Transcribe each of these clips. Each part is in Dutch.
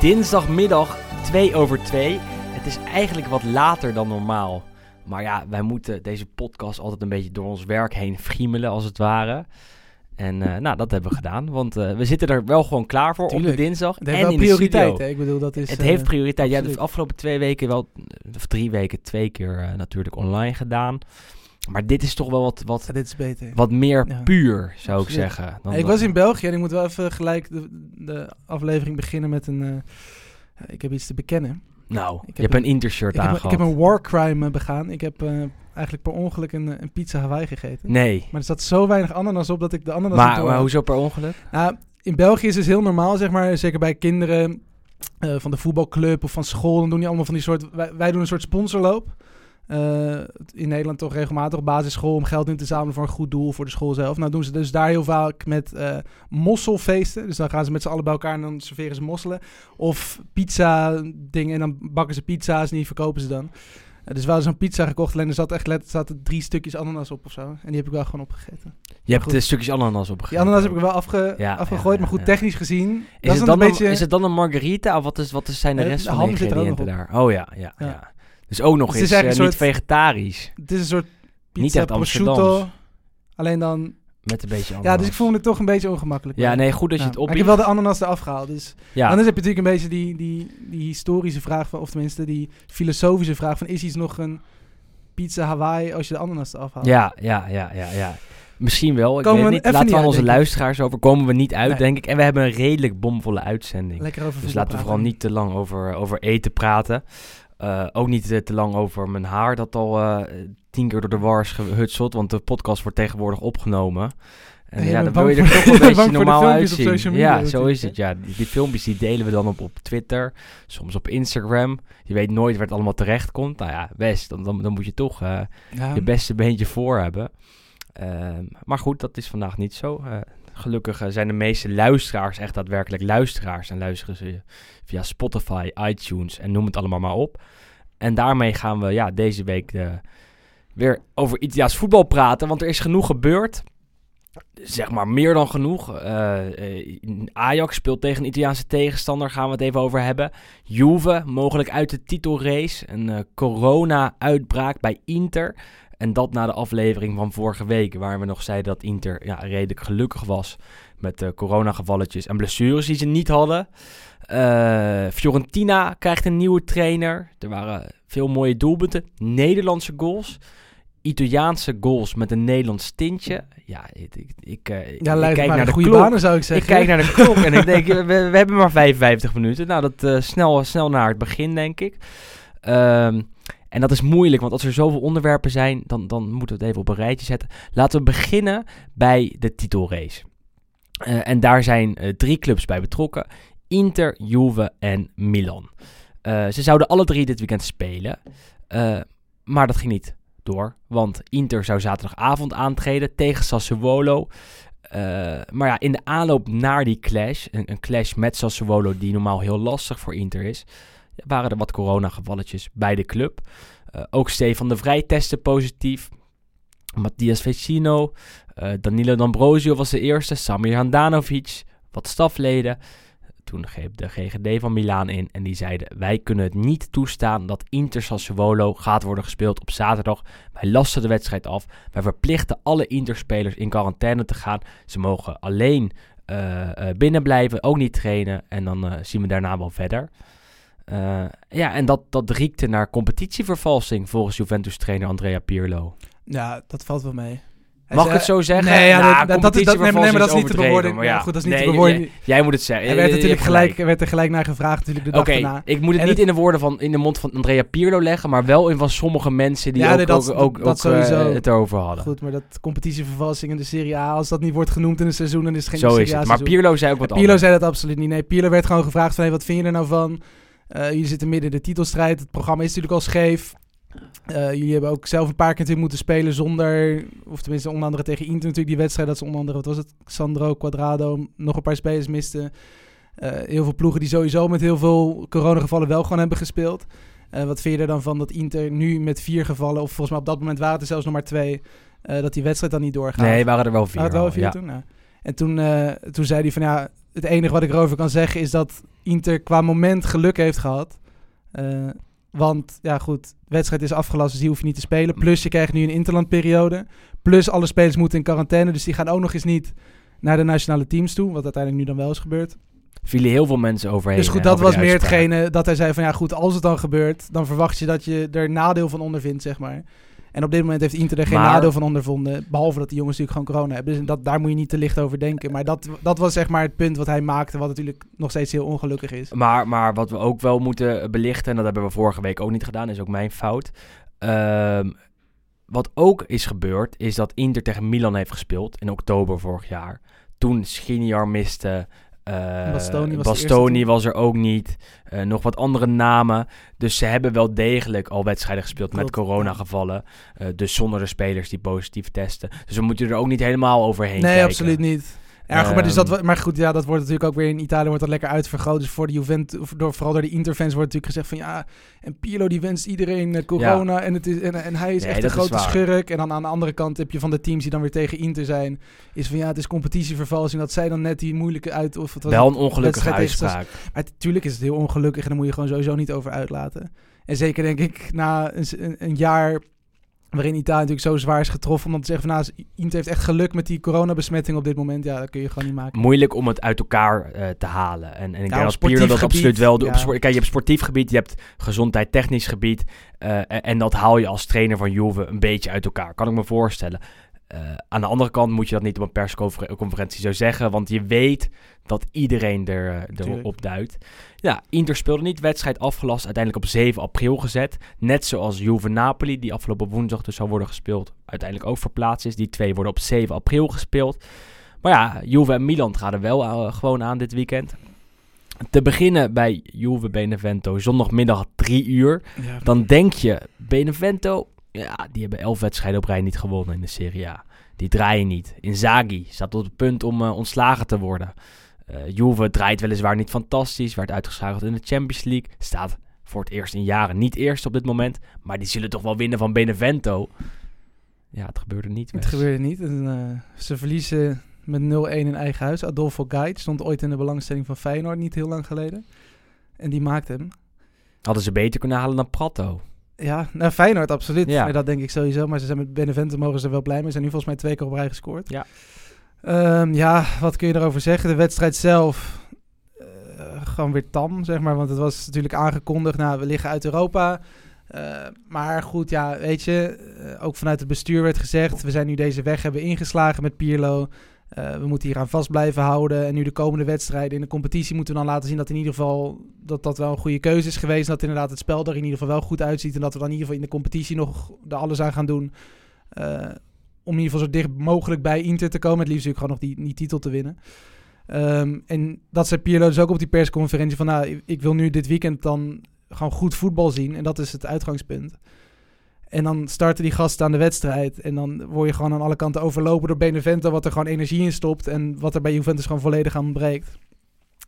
Dinsdagmiddag 2 over 2. Het is eigenlijk wat later dan normaal. Maar ja, wij moeten deze podcast altijd een beetje door ons werk heen friemelen, als het ware. En eh, nou, dat hebben we gedaan. Want eh, we zitten er wel gewoon klaar voor op de dinsdag. Het heeft en wel de prioriteit? Ik bedoel, dat is... Het eh, heeft prioriteit. Ja, de absoluut. afgelopen twee weken wel, of drie weken, twee keer eh, natuurlijk online gedaan. Maar dit is toch wel wat, wat, Ja, dit is beter. wat meer Ja. puur, zou ik zeggen. dan ik was in België en ik moet wel even gelijk de, de aflevering beginnen met een... eh, ik heb iets te bekennen. Nou, Ik je heb hebt een intershirt een- aangehad. ik heb een war crime eh, begaan. Ik heb eh, eigenlijk per ongeluk een, een pizza Hawaii gegeten. Nee. Maar er zat zo weinig ananas op dat ik de ananas Maar, maar hoezo per ongeluk? Nou, in België is het heel normaal, zeg maar, zeker bij kinderen van de voetbalclub of van school. Dan doen die allemaal van die soort. Wij, wij doen een soort sponsorloop. Eh, in Nederland toch regelmatig op basisschool om geld in te zamelen voor een goed doel voor de school zelf. Nou doen ze dus daar heel vaak met eh, mosselfeesten. Dus dan gaan ze met z'n allen bij elkaar en dan serveren ze mosselen. Of pizza dingen en dan bakken ze pizza's en die verkopen ze dan. Dus we hadden zo'n pizza gekocht, alleen er zat echt let, zaten drie stukjes ananas op of zo. En die heb ik wel gewoon opgegeten. Je hebt de stukjes ananas opgegeten. Die ananas heb ik wel afge, Ja, afgegooid, ja, maar goed, ja. technisch gezien... Is, dat het dan dan een beetje... is het dan een margarita of wat, is, wat zijn de Eh, rest van de er ingrediënten daar? Oh ja, ja, Ja. Dus ook nog Het is eens eigenlijk een niet soort- vegetarisch. Het is een soort Niet pizza echt prosciutto. Alleen dan... Met een beetje ananas. Ja, dus ik vond het toch een beetje ongemakkelijk. Ja, nee, goed dat Ja. je het op. ik heb wel de ananas eraf gehaald. Dus Ja, anders heb je natuurlijk een beetje die, die, die historische vraag van... Of tenminste, die filosofische vraag van... Is iets nog een pizza Hawaii als je de ananas eraf haalt? ja, ja, ja, ja, ja. Misschien wel. Ik Komen weet we niet. Laten niet we aan onze luisteraars over. Komen we niet uit, Nee. denk ik. En we hebben een redelijk bomvolle uitzending. Lekker over Dus laten we praten. vooral niet te lang over, over eten praten. Eh, ook niet eh, te lang over mijn haar, dat al eh, tien keer door de war is gehutseld. Want de podcast wordt tegenwoordig opgenomen. En ja, dan wil je er toch een beetje normaal uitzien. ja, zo is het. Ja, die, die filmpjes die delen we dan op, op Twitter, soms op Instagram. Je weet nooit waar het allemaal terecht komt. Nou ja, best, dan, dan, dan moet je toch Ja, je beste beentje voor hebben. Ehm, maar goed, dat is vandaag niet zo. Gelukkig zijn de meeste luisteraars echt daadwerkelijk luisteraars. En luisteren ze via Spotify, iTunes en noem het allemaal maar op. En daarmee gaan we ja, deze week eh, weer over Italiaans voetbal praten. Want er is genoeg gebeurd. Zeg maar meer dan genoeg. Eh, eh, Ajax speelt tegen een Italiaanse tegenstander. Gaan we het even over hebben. Juve mogelijk uit de titelrace. Een corona-uitbraak bij Inter. En dat na de aflevering van vorige week. Waar we nog zeiden dat Inter ja, redelijk gelukkig was. Met de coronagevalletjes en blessures die ze niet hadden. Eh, Fiorentina krijgt een nieuwe trainer. Er waren veel mooie doelpunten. Nederlandse goals. Italiaanse goals met een Nederlands tintje. Ja, ik, ik, ik, eh, ja ik kijk naar de goede klok. banen zou ik Ik zeggen. kijk naar de klok en ik denk, we, we hebben maar 55 minuten. Nou, dat eh, snel, snel naar het begin, denk ik. Ehm, en dat is moeilijk, want als er zoveel onderwerpen zijn, dan, dan moeten we het even op een rijtje zetten. Laten we beginnen bij de titelrace. Eh, en daar zijn eh, drie clubs bij betrokken. Inter, Juve en Milan. Eh, ze zouden alle drie dit weekend spelen. Maar dat ging niet door. Want Inter zou zaterdagavond aantreden tegen Sassuolo. Maar ja, in de aanloop naar die clash, een, een clash met Sassuolo die normaal heel lastig voor Inter is, waren er wat coronagevalletjes bij de club. Eh, ook Stefan de Vrij testte positief. Matthias Vecino, eh, Danilo D'Ambrosio was de eerste, Samir Handanovic, wat stafleden. Toen greep de GGD van Milaan in en die zeiden: Wij kunnen het niet toestaan dat Inter Sassuolo gaat worden gespeeld op zaterdag. Wij lasten de wedstrijd af. Wij verplichten alle Inter-spelers in quarantaine te gaan. Ze mogen alleen eh, binnen blijven, ook niet trainen. En dan zien we daarna wel verder. Eh, ja, en dat, dat riekte naar competitievervalsing volgens Juventus-trainer Andrea Pirlo. Ja, dat valt wel mee. Hij Mag ik het zo zeggen? Nee, ja, Nou, dat- is, dat, nee, maar dat is niet te bewoorden. maar Ja, goed, dat is niet Nee, te bewoorden. jij- Jij moet het zeggen. Je- werd natuurlijk hebt gelijk, werd er gelijk naar gevraagd natuurlijk de dag Oké, daarna. ik moet het En niet het- in de woorden van in de mond van Andrea Pirlo leggen, maar wel in van sommige mensen die Ja, ook, nee, dat- ook, ook, dat ook, eh, sowieso. het erover hadden. Goed, maar dat competitievervalsing in de Serie A, als dat niet wordt genoemd in een seizoen, dan is het geen Zo Serie is het. Maar. Pirlo zei ook wat Pirlo anders. zei dat absoluut niet. Nee, Pirlo werd gewoon gevraagd van, hey, wat vind je er nou van? Eh, jullie zitten midden in de titelstrijd. Het programma is natuurlijk al scheef. Eh, jullie hebben ook zelf een paar keer natuurlijk moeten spelen zonder... Of tenminste, onder andere tegen Inter natuurlijk die wedstrijd. Dat ze onder andere, wat was het? Sandro, Quadrado, nog een paar spelers misten. Eh, heel veel ploegen die sowieso met heel veel coronagevallen wel gewoon hebben gespeeld. Wat vind je er dan van dat Inter nu met vier gevallen... Of volgens mij op dat moment waren het er zelfs nog maar twee... dat die wedstrijd dan niet doorgaat. Nee, waren er wel vier. Had het wel vier ja. toen? Nou. En toen, toen zei hij van ja, het enige wat ik erover kan zeggen is dat Inter qua moment geluk heeft gehad. Eh, want ja goed, de wedstrijd is afgelast, dus die hoef je niet te spelen. Plus je krijgt nu een interlandperiode. Plus alle spelers moeten in quarantaine, dus die gaan ook nog eens niet naar de nationale teams toe. Wat uiteindelijk nu dan wel is gebeurd. Vielen heel veel mensen overheen. dus goed, dat over was meer hetgene dat hij zei van ja goed, als het dan gebeurt, dan verwacht je dat je er nadeel van ondervindt, zeg maar. En op dit moment heeft Inter er geen Maar- nadeel van ondervonden. Behalve dat die jongens natuurlijk gewoon corona hebben. Dus dat, daar moet je niet te licht over denken. Maar dat, dat was zeg maar het punt wat hij maakte. Wat natuurlijk nog steeds heel ongelukkig is. Maar, maar wat we ook wel moeten belichten, en dat hebben we vorige week ook niet gedaan, is ook mijn fout. Ehm, wat ook is gebeurd, is dat Inter tegen Milan heeft gespeeld in oktober vorig jaar. Toen Skriniar miste. Eh, Bastoni was Bastoni er ook niet. eh, nog wat andere namen. Dus ze hebben wel degelijk al wedstrijden gespeeld met coronagevallen. eh dus zonder de spelers die positief testen. Dus we moeten er ook niet helemaal overheen nee, kijken. absoluut niet. Ja, goed, maar, dus dat, Ehm, maar goed, ja, dat wordt natuurlijk ook weer in Italië wordt dat lekker uitvergroot. Dus voor de Juventus, of door, vooral door de Interfans wordt natuurlijk gezegd van ja, en Pirlo die wenst iedereen eh, corona en, het is, en, en hij is Nee, echt een is grote schurk. En dan aan de andere kant heb je van de teams die dan weer tegen Inter zijn, is van ja, het is competitievervalsing. Dat zij dan net die moeilijke uit... Of het was wel een ongelukkige uitspraak. Maar natuurlijk is het heel ongelukkig en daar moet je gewoon sowieso niet over uitlaten. En zeker denk ik na een, een jaar waarin Italië natuurlijk zo zwaar is getroffen... om dan te zeggen van nou, Inter heeft echt geluk met die coronabesmetting op dit moment. Ja, dat kun je gewoon niet maken. moeilijk om het uit elkaar eh, te halen. En, en ik Ja, denk dat dat absoluut wel doet. Ja. Kijk, je hebt sportief gebied, je hebt gezondheid technisch gebied. eh, en, en dat haal je als trainer van Juve een beetje uit elkaar. Kan ik me voorstellen. Eh, aan de andere kant moet je dat niet op een persconferentie zo zeggen. Want je weet dat iedereen er, eh, erop duidt. Ja, Inter speelde niet. Wedstrijd afgelast. Uiteindelijk op 7 april gezet. Net zoals Juve-Napoli, die afgelopen woensdag dus zou worden gespeeld. Uiteindelijk ook verplaatst is. Die twee worden op 7 april gespeeld. Maar ja, Juve en Milan gaan er wel eh, gewoon aan dit weekend. Te beginnen bij Juve Benevento, zondagmiddag 3 uur. Ja, Dan denk je, Benevento, ja, die hebben 11 wedstrijden op rij niet gewonnen in de Serie A. Die draaien niet. Inzaghi staat op het punt om eh, ontslagen te worden. Eh Juve draait weliswaar niet fantastisch, werd uitgeschakeld in de Champions League. Staat voor het eerst in jaren niet eerst op dit moment. Maar die zullen toch wel winnen van Benevento. Ja, het gebeurde niet. het gebeurde niet. En, eh, ze verliezen met 0-1 in eigen huis. Adolfo Gait stond ooit in de belangstelling van Feyenoord, niet heel lang geleden. En die maakte hem. Hadden ze beter kunnen halen dan Prato. Ja, nou Feyenoord absoluut. Ja. Nee, dat denk ik sowieso. Maar ze zijn met Benevento mogen ze er wel blij mee. Ze zijn nu volgens mij twee keer op rij gescoord. Ja. Ehm, ja, wat kun je erover zeggen? De wedstrijd zelf eh, gewoon weer tam, zeg maar. Want het was natuurlijk aangekondigd, nou, we liggen uit Europa. Eh, maar goed, ja, weet je, eh, ook vanuit het bestuur werd gezegd... we zijn nu deze weg hebben ingeslagen met Pierlo. Eh, we moeten hier aan vast blijven houden. En nu de komende wedstrijden in de competitie moeten we dan laten zien... dat in ieder geval dat dat wel een goede keuze is geweest. Dat inderdaad het spel er in ieder geval wel goed uitziet. En dat we dan in ieder geval in de competitie nog er alles aan gaan doen... eh, om in ieder geval zo dicht mogelijk bij Inter te komen. Het liefst natuurlijk gewoon nog die, die titel te winnen. Ehm, en dat zei Pirlo dus ook op die persconferentie van... nou, ik wil nu dit weekend dan gewoon goed voetbal zien. En dat is het uitgangspunt. En dan starten die gasten aan de wedstrijd. En dan word je gewoon aan alle kanten overlopen door Benevento... wat er gewoon energie in stopt. En wat er bij Juventus gewoon volledig aan ontbreekt.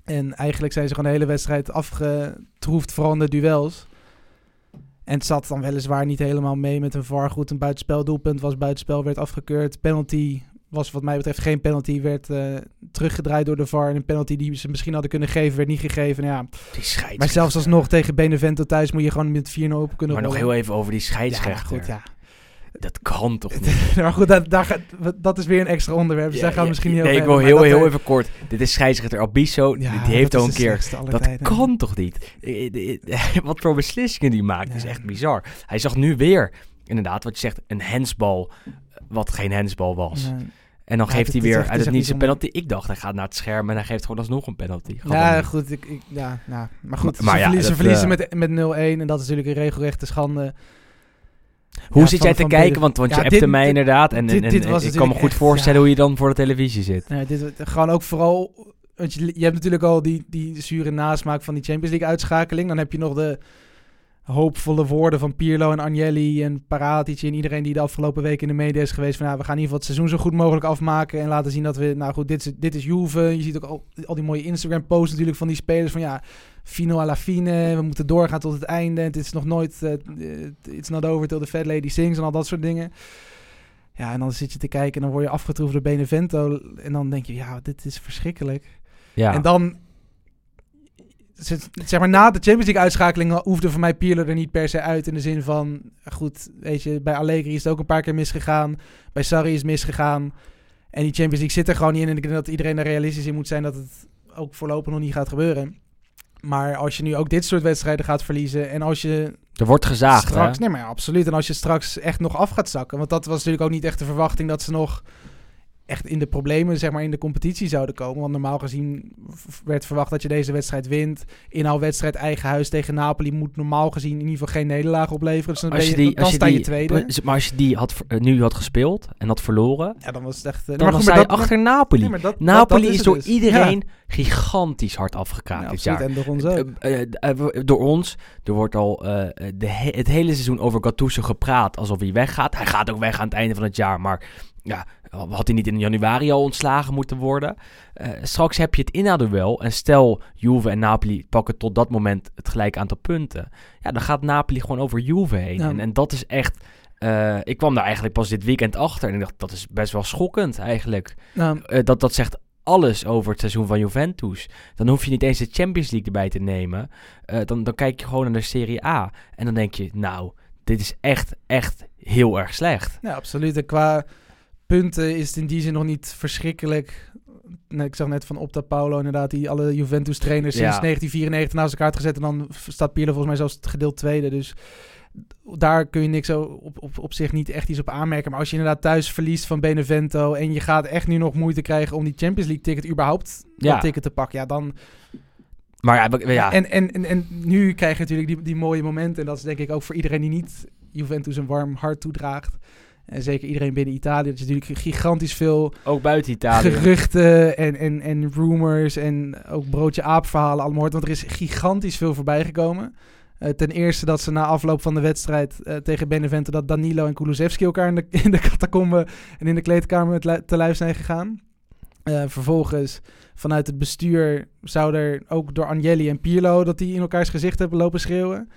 En eigenlijk zijn ze gewoon de hele wedstrijd afgetroefd, vooral in de duels. En het zat dan weliswaar niet helemaal mee met een VAR. Goed, een buitenspeldoelpunt was buitenspel, werd afgekeurd. Penalty was wat mij betreft geen penalty, werd eh, teruggedraaid door de VAR. En een penalty die ze misschien hadden kunnen geven, werd niet gegeven. Nou ja, Die scheidsrechter. maar zelfs alsnog tegen Benevento thuis moet je gewoon met 4-0 op kunnen Maar nog heel even over die ja, scheidsrechter. goed, ja. Dat kan toch niet? maar goed, dat, daar dat is weer een extra onderwerp. Dus Ja, daar gaan we ja, misschien niet nee, over ik wil heel, heel er- even kort. Dit is scheidsrechter Albiso. Ja, die, heeft al een keer... Dat tijden. kan toch niet? Eh, eh, Wat voor beslissingen die maakt is Ja. echt bizar. Hij zag nu weer, inderdaad, wat je zegt, een hensbal wat geen hensbal was. En dan Ja, geeft hij weer uit het niets een bijzonder. penalty. Ik dacht, hij gaat naar het scherm en hij geeft gewoon alsnog een penalty. Ja, niet. goed. Ik, ik, ja, nou, maar goed. Maar ze ja, verliezen, dat, ze verliezen eh, met, met 0-1 en dat is natuurlijk een regelrechte schande. Hoe Ja, zit van- jij te kijken? beide- Want, want Ja, je dit- mij inderdaad. En, dit- en, en ik kan me goed echt, voorstellen ja. hoe je dan voor de televisie zit. Ja, dit, gewoon ook vooral... Want je, je hebt natuurlijk al die, die zure nasmaak van die Champions League uitschakeling. Dan heb je nog de hoopvolle woorden van Pirlo en Agnelli en Paratici en iedereen die de afgelopen week in de media is geweest. Van ja, we gaan in ieder geval het seizoen zo goed mogelijk afmaken en laten zien dat we, nou goed, dit is, dit is Juve. Je ziet ook al, al die mooie Instagram posts natuurlijk van die spelers van ja, fino alla fine, we moeten doorgaan tot het einde. Het is nog nooit, eh, it's not over till the fat lady sings en al dat soort dingen. Ja, en dan zit je te kijken en dan word je afgetroefd door Benevento en dan denk je, ja, dit is verschrikkelijk. Ja. En dan, zeg maar, na de Champions League uitschakeling hoefde voor mij Pirlo er niet per se uit. In de zin van, goed, weet je, bij Allegri is het ook een paar keer misgegaan. Bij Sarri is het misgegaan. En die Champions League zit er gewoon niet in. En ik denk dat iedereen er realistisch in moet zijn dat het ook voorlopig nog niet gaat gebeuren. Maar als je nu ook dit soort wedstrijden gaat verliezen en als je er wordt gezaagd, straks, hè? nee maar ja, absoluut. En als je straks echt nog af gaat zakken, want dat was natuurlijk ook niet echt de verwachting dat ze nog echt in de problemen, zeg maar, in de competitie zouden komen. Want normaal gezien werd verwacht dat je deze wedstrijd wint. Inhaalwedstrijd eigen huis tegen Napoli moet normaal gezien in ieder geval geen nederlaag opleveren. Dus dan, ben je, dan, dan sta je tweede. Maar als je die had, eh, nu had gespeeld en had verloren, Ja, dan was het echt... eh, dan, maar dan goed, sta maar je dat- achter Napoli. nee, dat- Napoli dat is, door dus. iedereen gigantisch hard afgekraakt Ja, dit absoluut. jaar. En door ons ook. Eh, door ons. Er wordt al de he- het hele seizoen over Gattuso gepraat alsof hij weggaat. Hij gaat ook weg aan het einde van het jaar, maar ja, had hij niet in januari al ontslagen moeten worden. Eh, straks heb je het inhaalduel en stel Juve en Napoli pakken tot dat moment het gelijke aantal punten. Ja, dan gaat Napoli gewoon over Juve heen. Ja. En, en dat is echt... eh, ik kwam daar eigenlijk pas dit weekend achter en ik dacht, dat is best wel schokkend eigenlijk. Eh, dat, dat zegt alles over het seizoen van Juventus. Dan hoef je niet eens de Champions League erbij te nemen. Dan, dan kijk je gewoon naar de Serie A. En dan denk je, nou, dit is echt, echt heel erg slecht. Ja, absoluut. En qua punten is het in die zin nog niet verschrikkelijk. Nee, ik zag net van Opta Paulo inderdaad, die alle Juventus-trainers Ja. sinds 1994 naast elkaar had gezet. En dan staat Pirlo volgens mij zelfs het gedeeld tweede. Dus daar kun je niks op, op, op zich niet echt iets op aanmerken. Maar als je inderdaad thuis verliest van Benevento en je gaat echt nu nog moeite krijgen om die Champions League ticket überhaupt Ja. dat ticket te pakken, ja dan... Maar ja, we- ja En, en, en, en nu krijg je natuurlijk die, die mooie momenten. En dat is denk ik ook voor iedereen die niet Juventus een warm hart toedraagt. En zeker iedereen binnen Italië. Dat je natuurlijk gigantisch veel ook buiten Italië. geruchten en, en, en rumors en ook broodje aap verhalen allemaal hoort. Want er is gigantisch veel voorbij gekomen. Eh, ten eerste dat ze na afloop van de wedstrijd eh, tegen Benevento... dat Danilo en Kulusevski elkaar in de, in de catacombe en in de kleedkamer te lijf zijn gegaan. Eh, vervolgens vanuit het bestuur zou er ook door Agnelli en Pirlo... dat die in elkaars gezicht hebben lopen schreeuwen.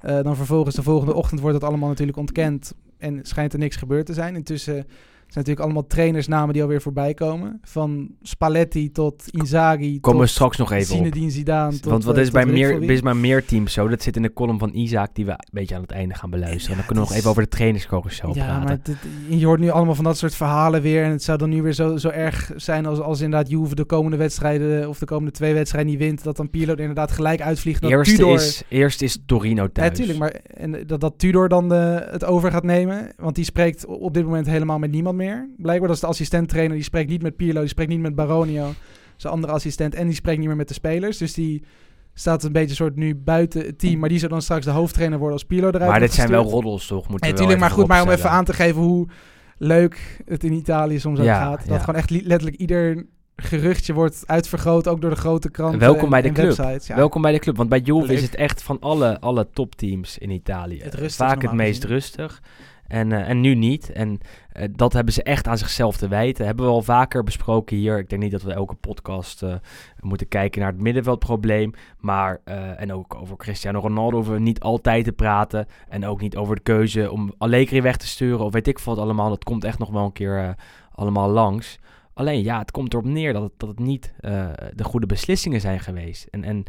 Eh, dan vervolgens de volgende ochtend wordt dat allemaal natuurlijk ontkend... en schijnt er niks gebeurd te zijn. Intussen zijn natuurlijk allemaal trainersnamen die alweer voorbij komen. Van Spalletti tot Inzaghi Komen we straks nog even op. Zinedine Zidane. Tot, Want wat eh, is bij, meer, is bij meer teams zo? Dat zit in de column van Isaac, die we een beetje aan het einde gaan beluisteren. en dan kunnen we nog even over de trainerscarousel Ja, praten. maar dit- je hoort nu allemaal van dat soort verhalen weer. En het zou dan nu weer zo, zo erg zijn als, als inderdaad Juve de komende wedstrijden... of de komende twee wedstrijden niet wint. Dat dan Pirlo er inderdaad gelijk uitvliegt. Dat Eerst Tudor, is, eerst is Torino thuis. Ja, tuurlijk. Maar en dat, dat Tudor dan de, het over gaat nemen. Want die spreekt op dit moment helemaal met niemand meer. Blijkbaar dat is de assistent-trainer. Die spreekt niet met Pirlo. Die spreekt niet met Baronio. Zijn andere assistent. En die spreekt niet meer met de spelers. Dus die staat een beetje soort nu buiten het team. Maar die zou dan straks de hoofdtrainer worden als Pirlo eruit maar dit zijn wel roddels, toch? Moeten Ja, we wel tuurlijk, maar goed, maar om even aan te geven hoe leuk het in Italië soms ook Ja, gaat. Dat ja. gewoon echt li- letterlijk ieder geruchtje wordt uitvergroot, ook door de grote kranten Welkom en, bij de club. websites. Ja. Welkom bij de club, want bij Juve is het echt van alle, alle topteams in Italië Het vaak het meest gezien. rustig. En, eh, en nu niet. En eh, dat hebben ze echt aan zichzelf te wijten. Hebben we al vaker besproken hier. Ik denk niet dat we elke podcast eh, moeten kijken naar het middenveldprobleem. Maar, en ook over Cristiano Ronaldo hoeven we niet altijd te praten. En ook niet over de keuze om Allegri weg te sturen. Of weet ik wat allemaal. Dat komt echt nog wel een keer allemaal langs. Alleen ja, het komt erop neer dat het, dat het niet de goede beslissingen zijn geweest. En, en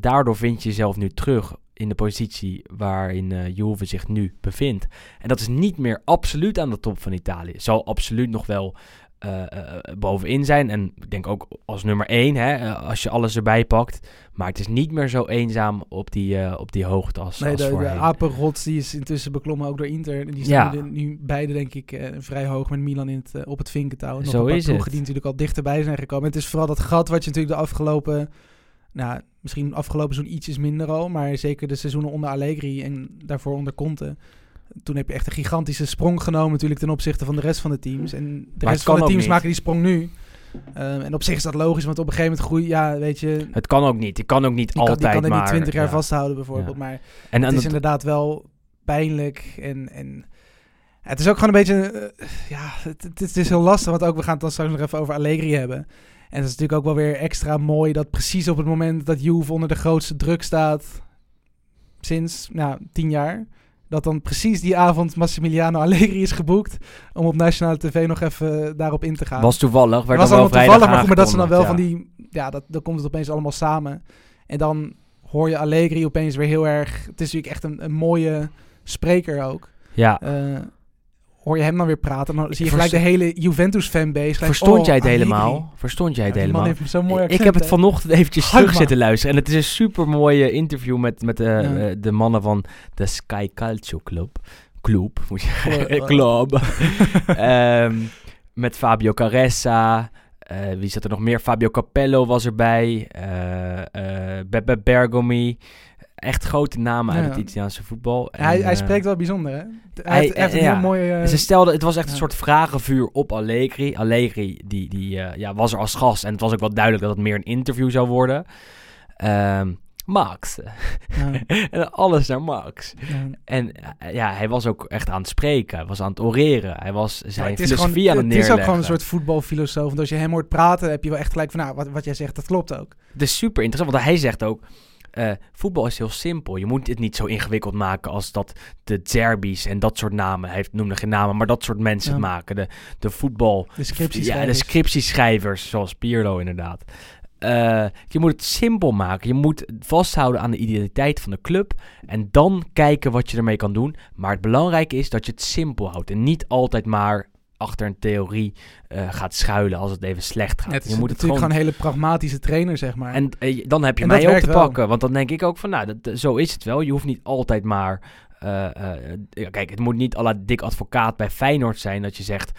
daardoor vind je jezelf nu terug in de positie waarin Juve zich nu bevindt. En dat is niet meer absoluut aan de top van Italië. Zal absoluut nog wel eh, eh, bovenin zijn. En ik denk ook als nummer één, hè, als je alles erbij pakt. Maar het is niet meer zo eenzaam op die, op die hoogte als, Nee, als de, de voorheen. apenrots die is intussen beklommen ook door Inter. En die Ja. staan nu beide denk ik vrij hoog met Milan in het, op het vinkentouw. En nog Zo een paar is het. die natuurlijk al dichterbij zijn gekomen. Het is vooral dat gat wat je natuurlijk de afgelopen... Nou, misschien afgelopen seizoen ietsjes minder al. Maar zeker de seizoenen onder Allegri en daarvoor onder Conte. Toen heb je echt een gigantische sprong genomen natuurlijk ten opzichte van de rest van de teams. En de rest van kan de teams niet. maken die sprong nu. Eh, en op zich is dat logisch, want op een gegeven moment groei... Ja, weet je... Het kan ook niet. Je kan ook niet Die kan, altijd die kan er maar... niet 20 jaar ja. vasthouden bijvoorbeeld. Ja. Maar En, en het is dat- inderdaad wel pijnlijk. En, en het is ook gewoon een beetje... eh, ja, het, het is heel lastig. Want ook, we gaan het dan straks nog even over Allegri hebben. En het is natuurlijk ook wel weer extra mooi... dat precies op het moment dat Juve onder de grootste druk staat... sinds nou, tien jaar... dat dan precies die avond Massimiliano Allegri is geboekt... om op nationale tv nog even daarop in te gaan. was toevallig. Werd was dan wel toevallig, maar goed, maar dat ze dan wel van die... Ja, dat, dan komt het opeens allemaal samen. En dan hoor je Allegri opeens weer heel erg... Het is natuurlijk echt een, een mooie spreker ook. Ja. Eh, hoor je hem dan weer praten, dan zie je gelijk de hele Juventus-fanbase. Verstond oh, jij het helemaal? Verstond jij Ja, het man helemaal? heeft zo'n mooi ik heb het vanochtend eventjes terug zitten luisteren. En het is een super mooi interview met, met eh, Ja. eh, de mannen van de Sky Calcio Club. Club, moet je Club. Club. Ehm, met Fabio Caressa. eh, wie zat er nog meer? Fabio Capello was erbij. eh eh Beppe Bergomi. Echt grote namen uit Ja. het Italiaanse voetbal. En, Hij, hij eh, spreekt wel bijzonder, hè? Hij, heeft, hij heeft een ja. heel mooi... eh, en ze stelden, het was echt een ja. soort vragenvuur op Allegri. Allegri die, die, eh, ja, was er als gast en het was ook wel duidelijk dat het meer een interview zou worden. Ehm, Max. ja, en alles naar Max. ja. En eh, ja, hij was ook echt aan het spreken. Hij was aan het oreren. Hij was zijn het is, gewoon, filosofie aan het het is neerleggen. ook gewoon een soort voetbalfilosoof. Want als je hem hoort praten, heb je wel echt gelijk van... Nou, wat, wat jij zegt, dat klopt ook. Het is super interessant, want hij zegt ook... eh, voetbal is heel simpel. Je moet het niet zo ingewikkeld maken als dat de Zerbi's en dat soort namen... Hij heeft- noemde geen namen, maar dat soort mensen Ja. het maken. De, de voetbal... De scripties. Ja, de scriptieschrijvers, zoals Pirlo inderdaad. Eh, je moet het simpel maken. Je moet vasthouden aan de identiteit van de club. En dan kijken wat je ermee kan doen. Maar het belangrijke is dat je het simpel houdt. En niet altijd maar achter een theorie eh, gaat schuilen als het even slecht gaat. het is je moet het gewoon... gewoon een hele pragmatische trainer, zeg maar. En eh, dan heb je En mij ook te wel. pakken. Want dan denk ik ook van, nou, dat, zo is het wel. Je hoeft niet altijd maar... eh, kijk, het moet niet à la dik advocaat bij Feyenoord zijn dat je zegt...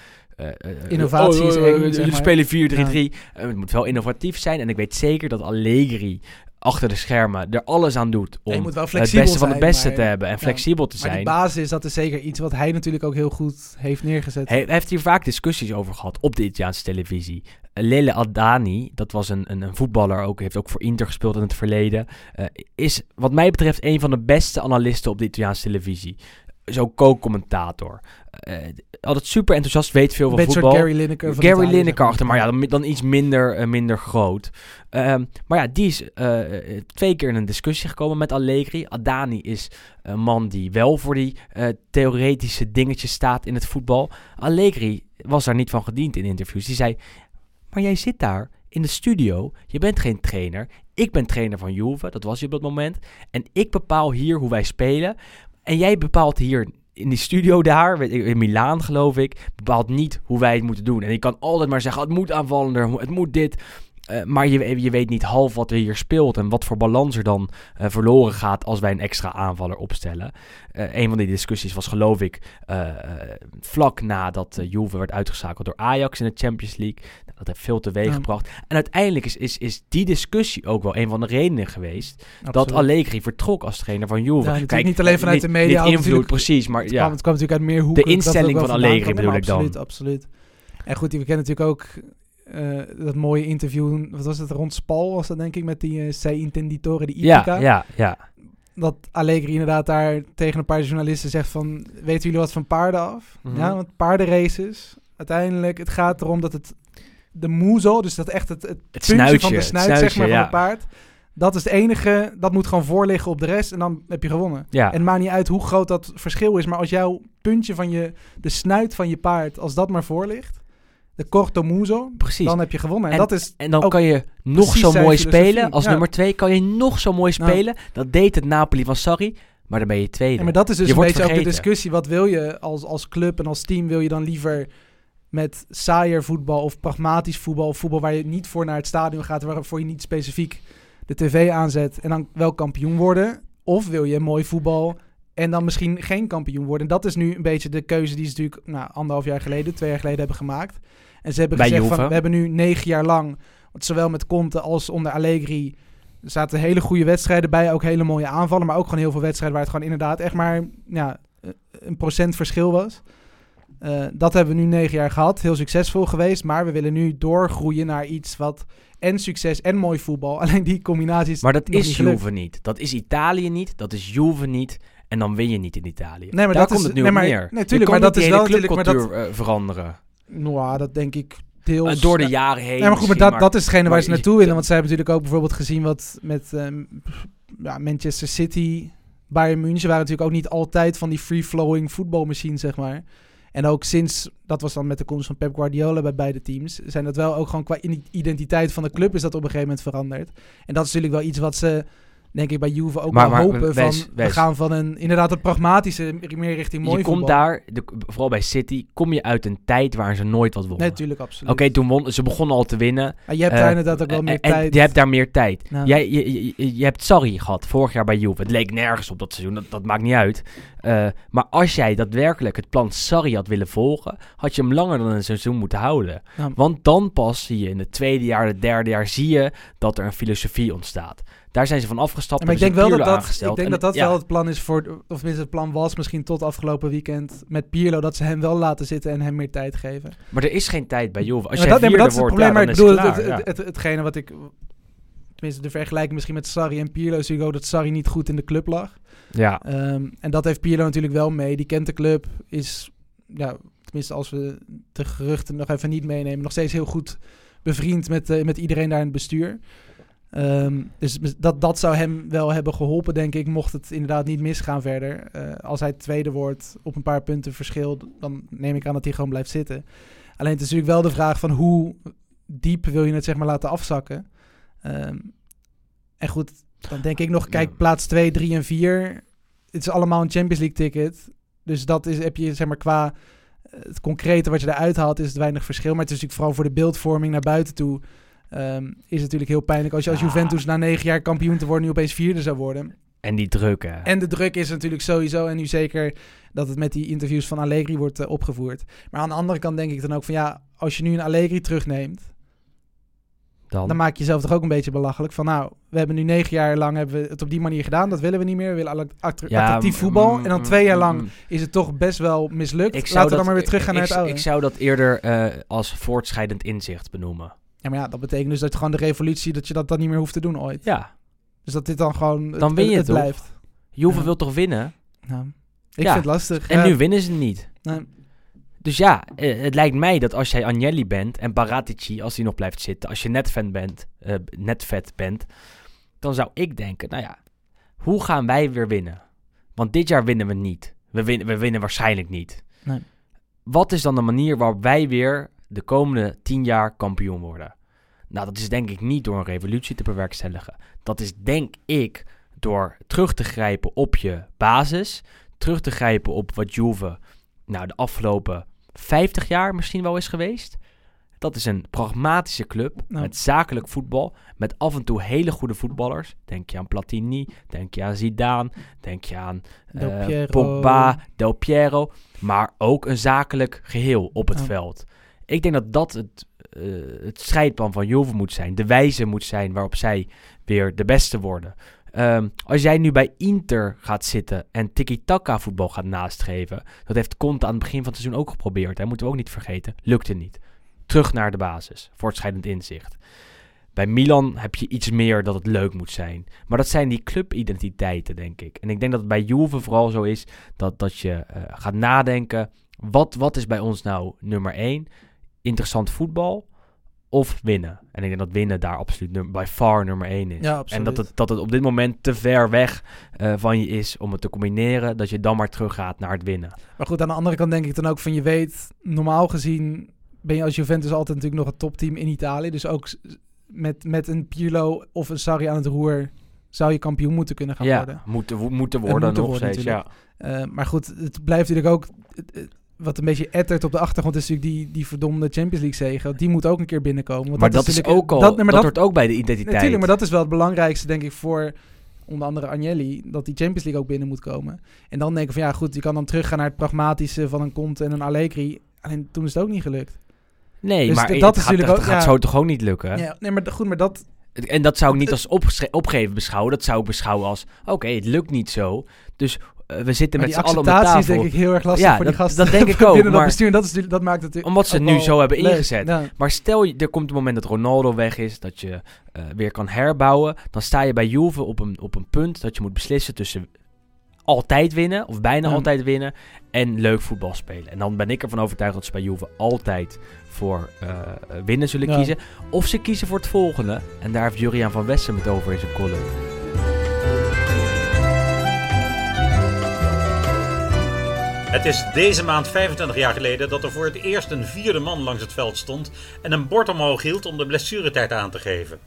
Innovatie oh, is oh, eng, oh, Jullie spelen 4-3-3. Eh, het moet wel innovatief zijn. En ik weet zeker dat Allegri achter de schermen er alles aan doet... Om het beste van het zijn, beste maar- te hebben. En ja. flexibel te Maar die zijn. basis, dat is zeker iets wat hij natuurlijk ook heel goed heeft neergezet. Hij, hij heeft hier vaak discussies over gehad op de Italiaanse televisie. Lele Adani, dat was een, een, een voetballer ook, heeft ook voor Inter gespeeld in het verleden. eh, is wat mij betreft een van de beste analisten op de Italiaanse televisie. Zo co-commentator. Eh, altijd super enthousiast, weet veel van beetje voetbal. Gary Lineker van Gary Lineker achter, maar ja, dan, dan iets minder, eh, minder groot. Ehm, maar ja, die is eh, twee keer in een discussie gekomen met Allegri. Adani is een man die wel voor die theoretische dingetjes staat in het voetbal. Allegri was daar niet van gediend in interviews. Die zei, maar jij zit daar in de studio, je bent geen trainer. Ik ben trainer van Juve, dat was je op dat moment. En ik bepaal hier hoe wij spelen. En jij bepaalt hier in die studio daar, ik, in Milaan geloof ik, bepaalt niet hoe wij het moeten doen. En je kan altijd maar zeggen, het moet aanvallender, het moet dit. Eh, maar je, je weet niet half wat er hier speelt en wat voor balans er dan eh, verloren gaat als wij een extra aanvaller opstellen. Eh, een van die discussies was geloof ik vlak nadat Juve werd uitgeschakeld door Ajax in de Champions League. Nou, dat heeft veel teweeg Ja. gebracht. En uiteindelijk is, is, is die discussie ook wel een van de redenen geweest dat. Allegri vertrok als trainer van Juve. Ja, natuurlijk niet alleen vanuit niet- de media, Niet invloed, precies, maar Het, ja. kwam, het kwam natuurlijk uit meer hoeken. De instelling van Allegri bedoel ik dan. Absoluut, absoluut. En goed, we kennen natuurlijk ook eh, dat mooie interview, wat was het, rond Spal was dat denk ik, met die uh, Sei Intenditore di Ipica. Ja, ja, ja. Dat Allegri inderdaad daar tegen een paar journalisten zegt van, weten jullie wat van paarden af? Mhm. Ja, want paardenraces, uiteindelijk, het gaat erom dat het, de muzo, dus dat echt het, het, puntje snuitje, van de snuit, zeg maar, van ja. het paard. Dat is het enige, dat moet gewoon voorliggen op de rest en dan heb je gewonnen. ja. En het maakt niet uit hoe groot dat verschil is, maar als jouw puntje van je, de snuit van je paard, als dat maar voor ligt, de corto muso, precies. dan heb je gewonnen. En, En- dat is En dan kan je nog zo mooi spelen. Als ja. nummer twee kan je nog zo mooi Nou. spelen. Dat deed het Napoli van Sarri, maar dan ben je tweede. Ja, maar dat is dus Je een beetje ook de vergeten. discussie. Wat wil je als, als club en als team? Wil je dan liever met saaier voetbal of pragmatisch voetbal. Of voetbal waar je niet voor naar het stadion gaat, waarvoor je niet specifiek de tv aanzet en dan wel kampioen worden? Of wil je mooi voetbal en dan misschien geen kampioen worden? En dat is nu een beetje de keuze die ze natuurlijk nou, anderhalf jaar geleden, twee jaar geleden hebben gemaakt. En ze hebben Bij gezegd van, we hebben nu negen jaar lang, want zowel met Conte als onder Allegri, er zaten hele goede wedstrijden bij, ook hele mooie aanvallen, maar ook gewoon heel veel wedstrijden waar het gewoon inderdaad echt maar ja, een procent verschil was. Eh, dat hebben we nu negen jaar gehad, heel succesvol geweest, maar we willen nu doorgroeien naar iets wat en succes en mooi voetbal. Alleen die combinatie is Maar dat is niet. Juve niet. Dat is Italië niet. Dat is Juve niet. En dan win je niet in Italië. Nee, maar Daar dat komt is- het nu nee, maar- neer. nee, Je tuurlijk, kan maar dat is wel natuurlijk- dat- clubcultuur, eh, veranderen. Nou, dat denk ik deels. Eh, door de Ja. jaren heen. Nee, maar goed, maar dat, dat is hetgene waar ze naartoe willen. Want zij hebben natuurlijk ook bijvoorbeeld gezien wat met ehm, ja, Manchester City, Bayern München. Waren natuurlijk ook niet altijd van die free-flowing voetbalmachine, zeg maar. En ook sinds, dat was dan met de komst van Pep Guardiola bij beide teams, zijn dat wel ook gewoon qua identiteit van de club is dat op een gegeven moment veranderd. En dat is natuurlijk wel iets wat ze, denk ik, bij Juve ook Maar- wel maar, hopen. Van, we gaan van een, inderdaad, het pragmatische meer richting mooi je komt daar, de, vooral bij City, kom je uit een tijd waar ze nooit wat wonnen. Nee, natuurlijk, absoluut. Oké, toen won, ze begonnen al te winnen. Maar je hebt Eh, daar inderdaad ook wel meer en, tijd. je hebt daar meer tijd. Ja. Jij, je, je, je- je hebt Sarri gehad vorig jaar bij Juve. Het leek nergens op dat seizoen, dat, dat maakt niet uit. Eh, maar als jij daadwerkelijk het plan Sarri had willen volgen, had je hem langer dan een seizoen moeten houden. Ja. Want dan pas zie je in het tweede jaar, het derde jaar, zie je dat er een filosofie ontstaat. Daar zijn ze van afgestapt. Ja, maar ik denk hebben wel dat dat, ik denk En dat, dat ja, wel het plan is voor, of tenminste het plan was misschien tot afgelopen weekend met Pirlo, dat ze hem wel laten zitten en hem meer tijd geven. Maar er is geen tijd bij Juve. Als maar dat, nee, maar dat is het probleem, maar ik bedoel, het hetgene wat ik, tenminste de vergelijking misschien met Sarri en Pirlo, is dat Sarri niet goed in de club lag. Ja. Ehm, en dat heeft Pirlo natuurlijk wel mee. Die kent de club, is, ja, tenminste als we de geruchten nog even niet meenemen, nog steeds heel goed bevriend met, eh, met iedereen daar in het bestuur. Ehm, dus dat, dat zou hem wel hebben geholpen, denk ik, mocht het inderdaad niet misgaan verder. Eh, als hij tweede wordt op een paar punten verschil, dan neem ik aan dat hij gewoon blijft zitten. Alleen het is natuurlijk wel de vraag van hoe diep wil je het zeg maar laten afzakken. Ehm, en goed, dan denk ik nog, kijk, plaats 2, 3 en 4. Het is allemaal een Champions League ticket. Dus dat is, heb je zeg maar qua eh, het concrete wat je eruit haalt, is het weinig verschil. Maar het is natuurlijk vooral voor de beeldvorming naar buiten toe. Ehm, is natuurlijk heel pijnlijk als je als Ja. Juventus na negen jaar kampioen te worden nu opeens vierde zou worden. En die druk, hè. En de druk is natuurlijk sowieso, en nu zeker dat het met die interviews van Allegri wordt eh, opgevoerd. Maar aan de andere kant denk ik dan ook van ja, als je nu een Allegri terugneemt, dan. dan maak je jezelf toch ook een beetje belachelijk. Van nou, we hebben nu negen jaar lang hebben we het op die manier gedaan. Dat willen we niet meer. We willen Ja, attractief mm, voetbal. mm, En dan mm, twee jaar lang is het toch best wel mislukt. Ik zou Laten we dat, dan maar weer teruggaan naar het oude. Ik zou dat eerder eh, als voortschrijdend inzicht benoemen. Ja, maar ja, dat betekent dus dat gewoon de revolutie, dat je dat dan niet meer hoeft te doen ooit. Ja, Dus dat dit dan gewoon het, Dan win je het, blijft. Juve Ja. wil toch winnen? Nou, ik Ja. vind het lastig. En Ja. nu winnen ze niet. Nee. Dus ja, eh, het lijkt mij dat als jij Agnelli bent en Baratici, als hij nog blijft zitten, als je net fan bent, eh, net vet bent, dan zou ik denken, nou ja, hoe gaan wij weer winnen? Want dit jaar winnen we niet. We winnen, we winnen waarschijnlijk niet. Nee. Wat is dan de manier waarop wij weer de komende tien jaar kampioen worden? Nou, dat is denk ik niet door een revolutie te bewerkstelligen. Dat is denk ik door terug te grijpen op je basis. Terug te grijpen op wat Juve nou, de afgelopen 50 jaar misschien wel is geweest. Dat is een pragmatische club Nou. met zakelijk voetbal. Met af en toe hele goede voetballers. Denk je aan Platini, denk je aan Zidane, denk je aan Del eh, Piero. Pogba, Del Piero. Maar ook een zakelijk geheel op het veld. Ik denk dat dat het, eh, het van Juve moet zijn. De wijze moet zijn waarop zij weer de beste worden. Ehm, als jij nu bij Inter gaat zitten en tiki-taka voetbal gaat nastreven. Dat heeft Conte aan het begin van het seizoen ook geprobeerd. Hè? Moeten we ook niet vergeten. Lukte niet. Terug naar de basis. Voortschrijdend inzicht. Bij Milan heb je iets meer dat het leuk moet zijn. Maar dat zijn die clubidentiteiten, denk ik. En ik denk dat het bij Juve vooral zo is dat, dat je eh, gaat nadenken. Wat, wat is bij ons nou nummer één? Interessant voetbal of winnen? En ik denk dat winnen daar absoluut num- by far nummer één is. Ja. En dat het, dat het op dit moment te ver weg eh, van je is om het te combineren. Dat je dan maar teruggaat naar het winnen. Maar goed, aan de andere kant denk ik dan ook van je weet, normaal gezien ben je als Juventus altijd natuurlijk nog het topteam in Italië. Dus ook met, met een Pirlo of een Sarri aan het roer zou je kampioen moeten kunnen gaan ja, worden. moeten, moeten Het worden moeten nog worden steeds. Ja. Eh, maar goed, het blijft natuurlijk ook. het- het- wat een beetje ettert op de achtergrond is natuurlijk die, die verdomde Champions League zege. Want Die moet ook een keer binnenkomen. Want maar dat, is natuurlijk- ook al, dat- nee, maar dat, dat- hoort ook bij de identiteit. Natuurlijk, maar dat is wel het belangrijkste, denk ik, voor onder andere Agnelli, dat die Champions League ook binnen moet komen. En dan denk ik van ja, goed, je kan dan teruggaan naar het pragmatische van een Conte en een Allegri. Alleen toen is het ook niet gelukt. nee, Dus maar dat- dat is gaat, natuurlijk ook- gaat ja. zo toch ook niet lukken? Ja, nee, maar goed, maar dat... En dat zou ik niet als opgeven beschouwen. Dat zou ik beschouwen als, oké, het lukt niet zo. Dus we zitten Maar met die z'n allen op acceptatie is tafel. denk ik heel erg lastig Ja, voor die dat- gasten. dat denk ik ook, binnen dat maar- bestuur. En dat, is, dat maakt natuurlijk Omdat ze het nu zo hebben ingezet. Ja. Maar stel, je- er komt een moment dat Ronaldo weg is, dat je eh, weer kan herbouwen. Dan sta je bij Juve op een, op een punt dat je moet beslissen tussen altijd winnen, of bijna altijd winnen, en leuk voetbal spelen. En dan ben ik ervan overtuigd dat ze bij Juve altijd voor eh, winnen zullen Ja. kiezen. Of ze kiezen voor het volgende. En daar heeft Juriaan van Westen het over in zijn column. Het is deze maand 25 jaar geleden dat er voor het eerst een vierde man langs het veld stond en een bord omhoog hield om de blessuretijd aan te geven.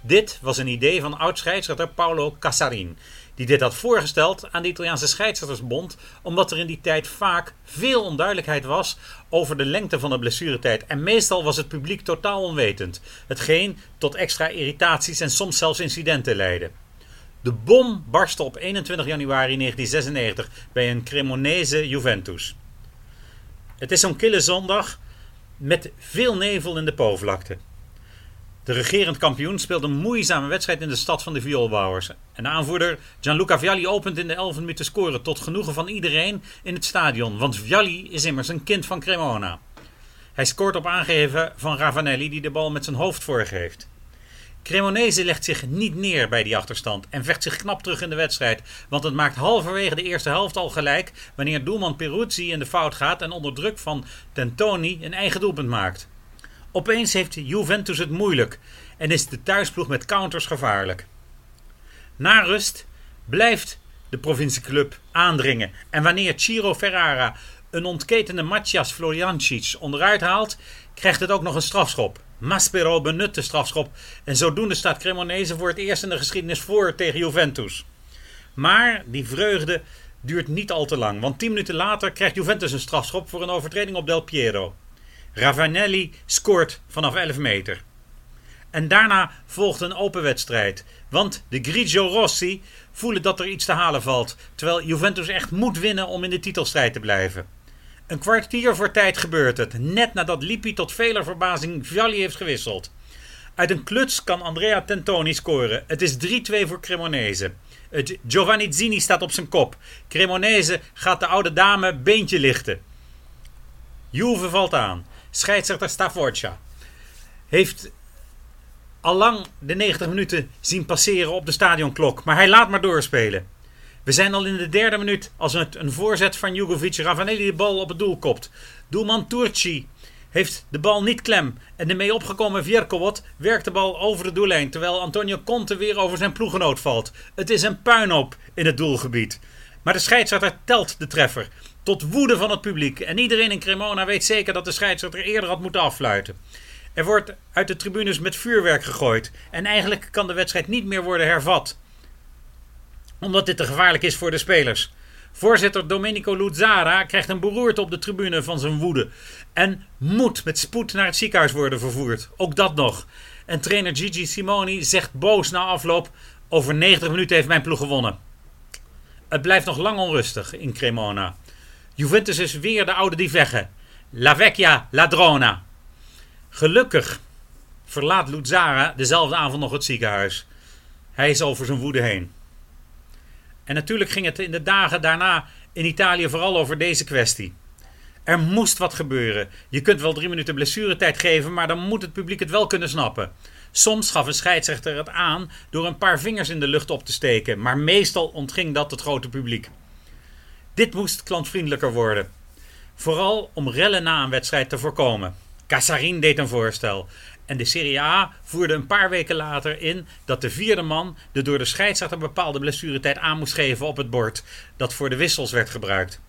Dit was een idee van oud-scheidsrechter Paolo Casarin, die dit had voorgesteld aan de Italiaanse scheidsrechtersbond, omdat er in die tijd vaak veel onduidelijkheid was over de lengte van de blessuretijd en meestal was het publiek totaal onwetend, hetgeen tot extra irritaties en soms zelfs incidenten leidde. De bom barstte op 21 januari 1996 bij een Cremonese Juventus. Het is zo'n kille zondag met veel nevel in de Po-vlakte. De regerend kampioen speelt een moeizame wedstrijd in de stad van de vioolbouwers. En de aanvoerder Gianluca Vialli opent in de 11 minuten scoren tot genoegen van iedereen in het stadion. Want Vialli is immers een kind van Cremona. Hij scoort op aangeven van Ravanelli die de bal met zijn hoofd voorgeeft. Cremonese legt zich niet neer bij die achterstand en vecht zich knap terug in de wedstrijd. Want het maakt halverwege de eerste helft al gelijk wanneer doelman Peruzzi in de fout gaat en onder druk van Tentoni een eigen doelpunt maakt. Opeens heeft Juventus het moeilijk en is de thuisploeg met counters gevaarlijk. Na rust blijft de provincieclub aandringen en wanneer Ciro Ferrara een ontketende Matthias Floriancic onderuit haalt, krijgt het ook nog een strafschop. Maspero benut de strafschop en zodoende staat Cremonese voor het eerst in de geschiedenis voor tegen Juventus. Maar die vreugde duurt niet al te lang, want 10 minuten later krijgt Juventus een strafschop voor een overtreding op Del Piero. Ravanelli scoort vanaf 11 meter. En daarna volgt een open wedstrijd. Want de Grigio Rossi voelen dat er iets te halen valt. Terwijl Juventus echt moet winnen om in de titelstrijd te blijven. Een kwartier voor tijd gebeurt het. Net nadat Lippi tot veler verbazing Vialli heeft gewisseld. Uit een kluts kan Andrea Tentoni scoren. Het is 3-2 voor Cremonese. Het Giovanni Zini staat op zijn kop. Cremonese gaat de oude dame beentje lichten. Juve valt aan. Scheidsrechter Stavorcia heeft allang de 90 minuten zien passeren op de stadionklok. Maar hij laat maar doorspelen. We zijn al in de derde minuut als een voorzet van Jugovic Ravanelli de bal op het doel kopt. Doelman Turci heeft de bal niet klem. En de mee opgekomen Vierkowot werkt de bal over de doellijn. Terwijl Antonio Conte weer over zijn ploegenoot valt. Het is een puinhoop in het doelgebied. Maar de scheidsrechter telt de treffer. Tot woede van het publiek. En iedereen in Cremona weet zeker dat de scheidsrechter eerder had moeten affluiten. Er wordt uit de tribunes met vuurwerk gegooid. En eigenlijk kan de wedstrijd niet meer worden hervat. Omdat dit te gevaarlijk is voor de spelers. Voorzitter Domenico Luzzara krijgt een beroerte op de tribune van zijn woede. En moet met spoed naar het ziekenhuis worden vervoerd. Ook dat nog. En trainer Gigi Simoni zegt boos na afloop: Over 90 minuten heeft mijn ploeg gewonnen. Het blijft nog lang onrustig in Cremona. Juventus is weer de oude die veggen. La vecchia ladrona. Gelukkig verlaat Luzzara dezelfde avond nog het ziekenhuis. Hij is over zijn woede heen. En natuurlijk ging het in de dagen daarna in Italië vooral over deze kwestie. Er moest wat gebeuren. Je kunt wel drie minuten blessuretijd geven, maar dan moet het publiek het wel kunnen snappen. Soms gaf een scheidsrechter het aan door een paar vingers in de lucht op te steken, maar meestal ontging dat het grote publiek. Dit moest klantvriendelijker worden. Vooral om rellen na een wedstrijd te voorkomen. Casarin deed een voorstel. En de Serie A voerde een paar weken later in dat de vierde man de door de scheidsrechter bepaalde blessuretijd aan moest geven op het bord dat voor de wissels werd gebruikt.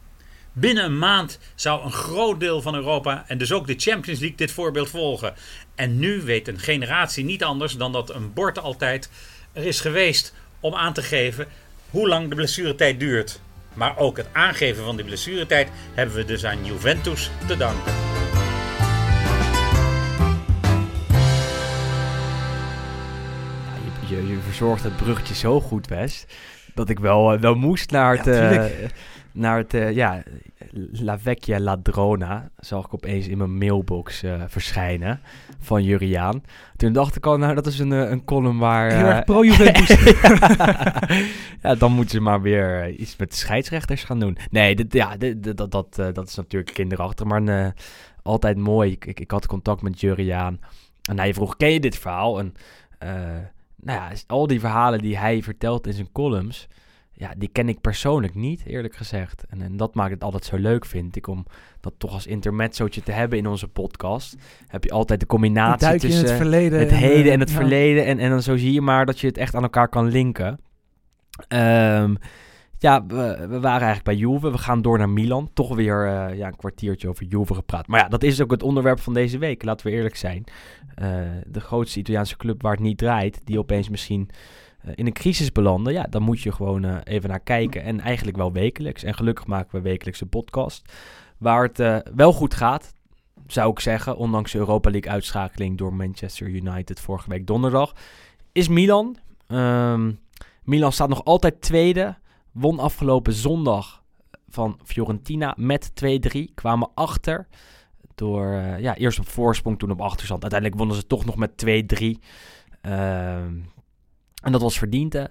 Binnen een maand zou een groot deel van Europa en dus ook de Champions League dit voorbeeld volgen. En nu weet een generatie niet anders dan dat een bord altijd er is geweest om aan te geven hoe lang de blessuretijd duurt. Maar ook het aangeven van die blessuretijd hebben we dus aan Juventus te danken. Je, je, verzorgt het bruggetje zo goed, West, dat ik wel, eh, wel moest naar het, Ja, eh, naar het eh, ja, La Vecchia Ladrona, zag ik opeens in mijn mailbox verschijnen van Juriaan. Toen dacht ik al, nou dat is een, een column waar... Heel erg pro-Juventus. ja, dan moeten ze maar weer iets met scheidsrechters gaan doen. Nee, dit, ja, dit, dat, dat, dat is natuurlijk kinderachtig, maar altijd mooi. Ik, ik, ik had contact met Juriaan en hij vroeg, ken je dit verhaal? En nou ja, al die verhalen die hij vertelt in zijn columns, ja, die ken ik persoonlijk niet, eerlijk gezegd. En, en dat maakt het altijd zo leuk, vind ik, om dat toch als intermezzootje te hebben in onze podcast. Heb je altijd de combinatie tussen het verleden. het en, heden eh, en het ja. verleden. En, en dan zo zie je maar dat je het echt aan elkaar kan linken. Ehm, ja, we, waren eigenlijk bij Juve. We gaan door naar Milan. Toch weer eh, ja, een kwartiertje over Juve gepraat. Maar ja, dat is ook het onderwerp van deze week. Laten we eerlijk zijn. Eh, de grootste Italiaanse club waar het niet draait. Die opeens misschien eh, in een crisis belanden. Ja, dan moet je gewoon even naar kijken. En eigenlijk wel wekelijks. En gelukkig maken we wekelijks een podcast. Waar het wel goed gaat zou ik zeggen, ondanks de Europa League uitschakeling door Manchester United vorige week donderdag, is Milan. Ehm, Milan staat nog altijd tweede. Won afgelopen zondag van Fiorentina met 2-3. Kwamen achter. Door eh, ja, eerst op voorsprong, toen op achterstand. Uiteindelijk wonnen ze toch nog met 2-3. Ehm, en dat was verdiend, hè,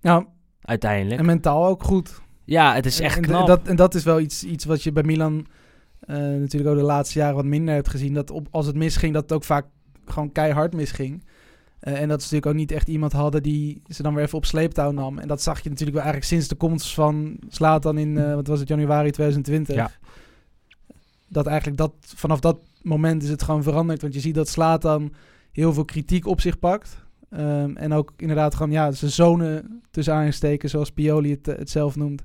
Ja, uiteindelijk. en mentaal ook goed. ja, het is echt en, en. Dat, en dat is wel iets, iets wat je bij Milan eh, natuurlijk ook de laatste jaren wat minder hebt gezien. Dat op, als het misging, dat het ook vaak gewoon keihard misging. Eh, en dat ze natuurlijk ook niet echt iemand hadden die ze dan weer even op sleeptouw nam. En dat zag je natuurlijk wel eigenlijk sinds de komst van Slatan in, eh, wat was het, januari 2020. Ja. Dat eigenlijk dat, vanaf dat moment is het gewoon veranderd. Want je ziet dat Slatan heel veel kritiek op zich pakt. Ehm, en ook inderdaad gewoon, ja, zijn zonen tussen aansteken, zoals Pioli het, eh, het zelf noemt,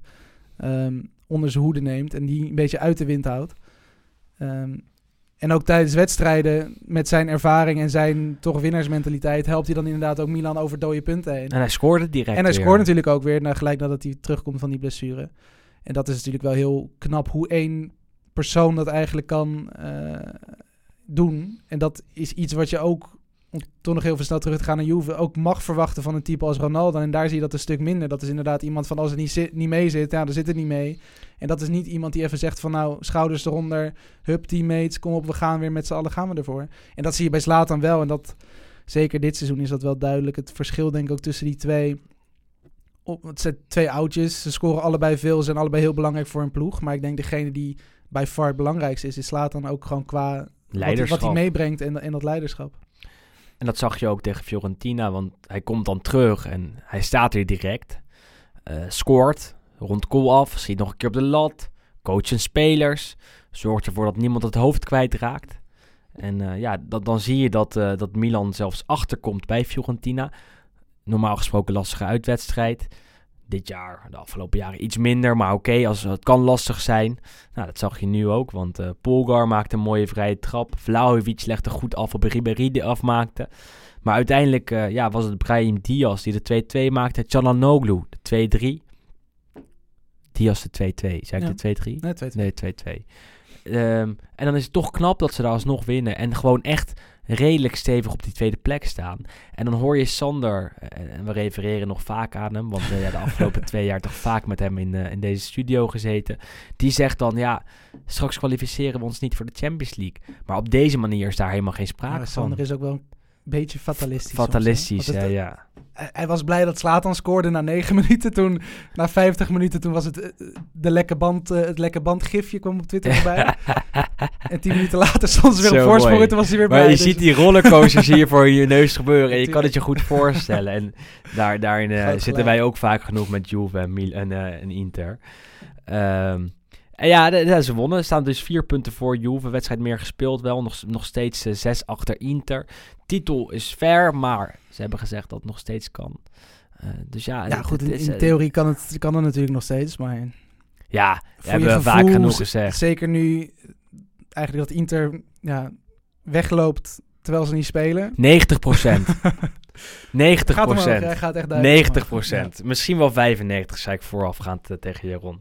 ehm, onder zijn hoede neemt. En die een beetje uit de wind houdt. Ehm, en ook tijdens wedstrijden, met zijn ervaring en zijn toch winnaarsmentaliteit, helpt hij dan inderdaad ook Milan over dode punten heen. En hij scoorde direct En hij weer. scoort natuurlijk ook weer, na, gelijk nadat hij terugkomt van die blessure. En dat is natuurlijk wel heel knap hoe één persoon dat eigenlijk kan eh, doen. En dat is iets wat je ook, om toch nog heel veel snel terug te gaan naar Juve, ook mag verwachten van een type als Ronaldo. En daar zie je dat een stuk minder. Dat is inderdaad iemand van als het niet, zit, niet mee zit, ja, dan zit het niet mee. En dat is niet iemand die even zegt van nou, schouders eronder, hup teammates, kom op, we gaan weer met z'n allen, gaan we ervoor. En dat zie je bij Slatan wel. En dat, zeker dit seizoen is dat wel duidelijk. Het verschil denk ik ook tussen die twee op, het zijn twee oudjes. Ze scoren allebei veel. Ze zijn allebei heel belangrijk voor een ploeg. Maar ik denk degene die bij far het belangrijkste is, is slaat dan ook gewoon qua wat hij- Leiderschap. wat hij meebrengt en, en dat leiderschap. En dat zag je ook tegen Fiorentina, want hij komt dan terug en hij staat weer direct. eh, scoort, rond goal af, schiet nog een keer op de lat. Coach zijn spelers, zorgt ervoor dat niemand het hoofd kwijtraakt. En eh, ja, dan zie je dat, eh, dat Milan zelfs achterkomt bij Fiorentina. Normaal gesproken lastige uitwedstrijd. Dit jaar, de afgelopen jaren iets minder, maar oké, als het kan lastig zijn. Nou, dat zag je nu ook, want eh Polgar maakte een mooie vrije trap. Vlahovic legde goed af op Ribéry die afmaakte. Maar uiteindelijk eh, ja, was het Brahim Diaz die de 2-2 maakte. Çalhanoğlu de 2-3. Diaz de 2-2. Zei ik de 2-3? Nee, twee, Nee, 2-2. Ehm, en dan is het toch knap dat ze daar alsnog winnen. En gewoon echt redelijk stevig op die tweede plek staan. En dan hoor je Sander, eh, en we refereren nog vaak aan hem, want eh, ja, de afgelopen twee jaar toch vaak met hem in, eh, in deze studio gezeten. Die zegt dan, ja, straks kwalificeren we ons niet voor de Champions League. Maar op deze manier is daar helemaal geen sprake van. Sander is ook wel een beetje fatalistisch. soms, hè. Fatalistisch, ja, ja. hij, was blij dat Slatan scoorde na 9 minuten. Toen, na 50 minuten, toen was het eh, de lekke band, eh, het lekke band gifje kwam op Twitter voorbij. en 10 minuten later stond ze weer op voorsprong toen was hij weer blij. Maar je Dus- ziet die rollercoasters hier voor je neus gebeuren en je kan het je goed voorstellen. En daar, daarin eh, zitten wij ook vaak genoeg met Juve en, Mil en, en Inter. Ehm, en ja, de- de- ze wonnen. Er staan dus vier punten voor Juve. Wedstrijd meer gespeeld wel. Nog, nog steeds eh, zes achter Inter. Titel is fair, maar ze hebben gezegd dat het nog steeds kan. Eh, dus ja, ja, het- goed, het in, eh, theorie kan het, kan het natuurlijk nog steeds. Maar Ja, hebben we vaak gevoel, genoeg z- gezegd. Zeker nu eigenlijk dat Inter ja, wegloopt terwijl ze niet spelen. 90 procent. 90 Gaat omhoog, procent. hij gaat echt duidelijk 90 omhoog. procent. Misschien wel 95, zei ik voorafgaand tegen Jeroen.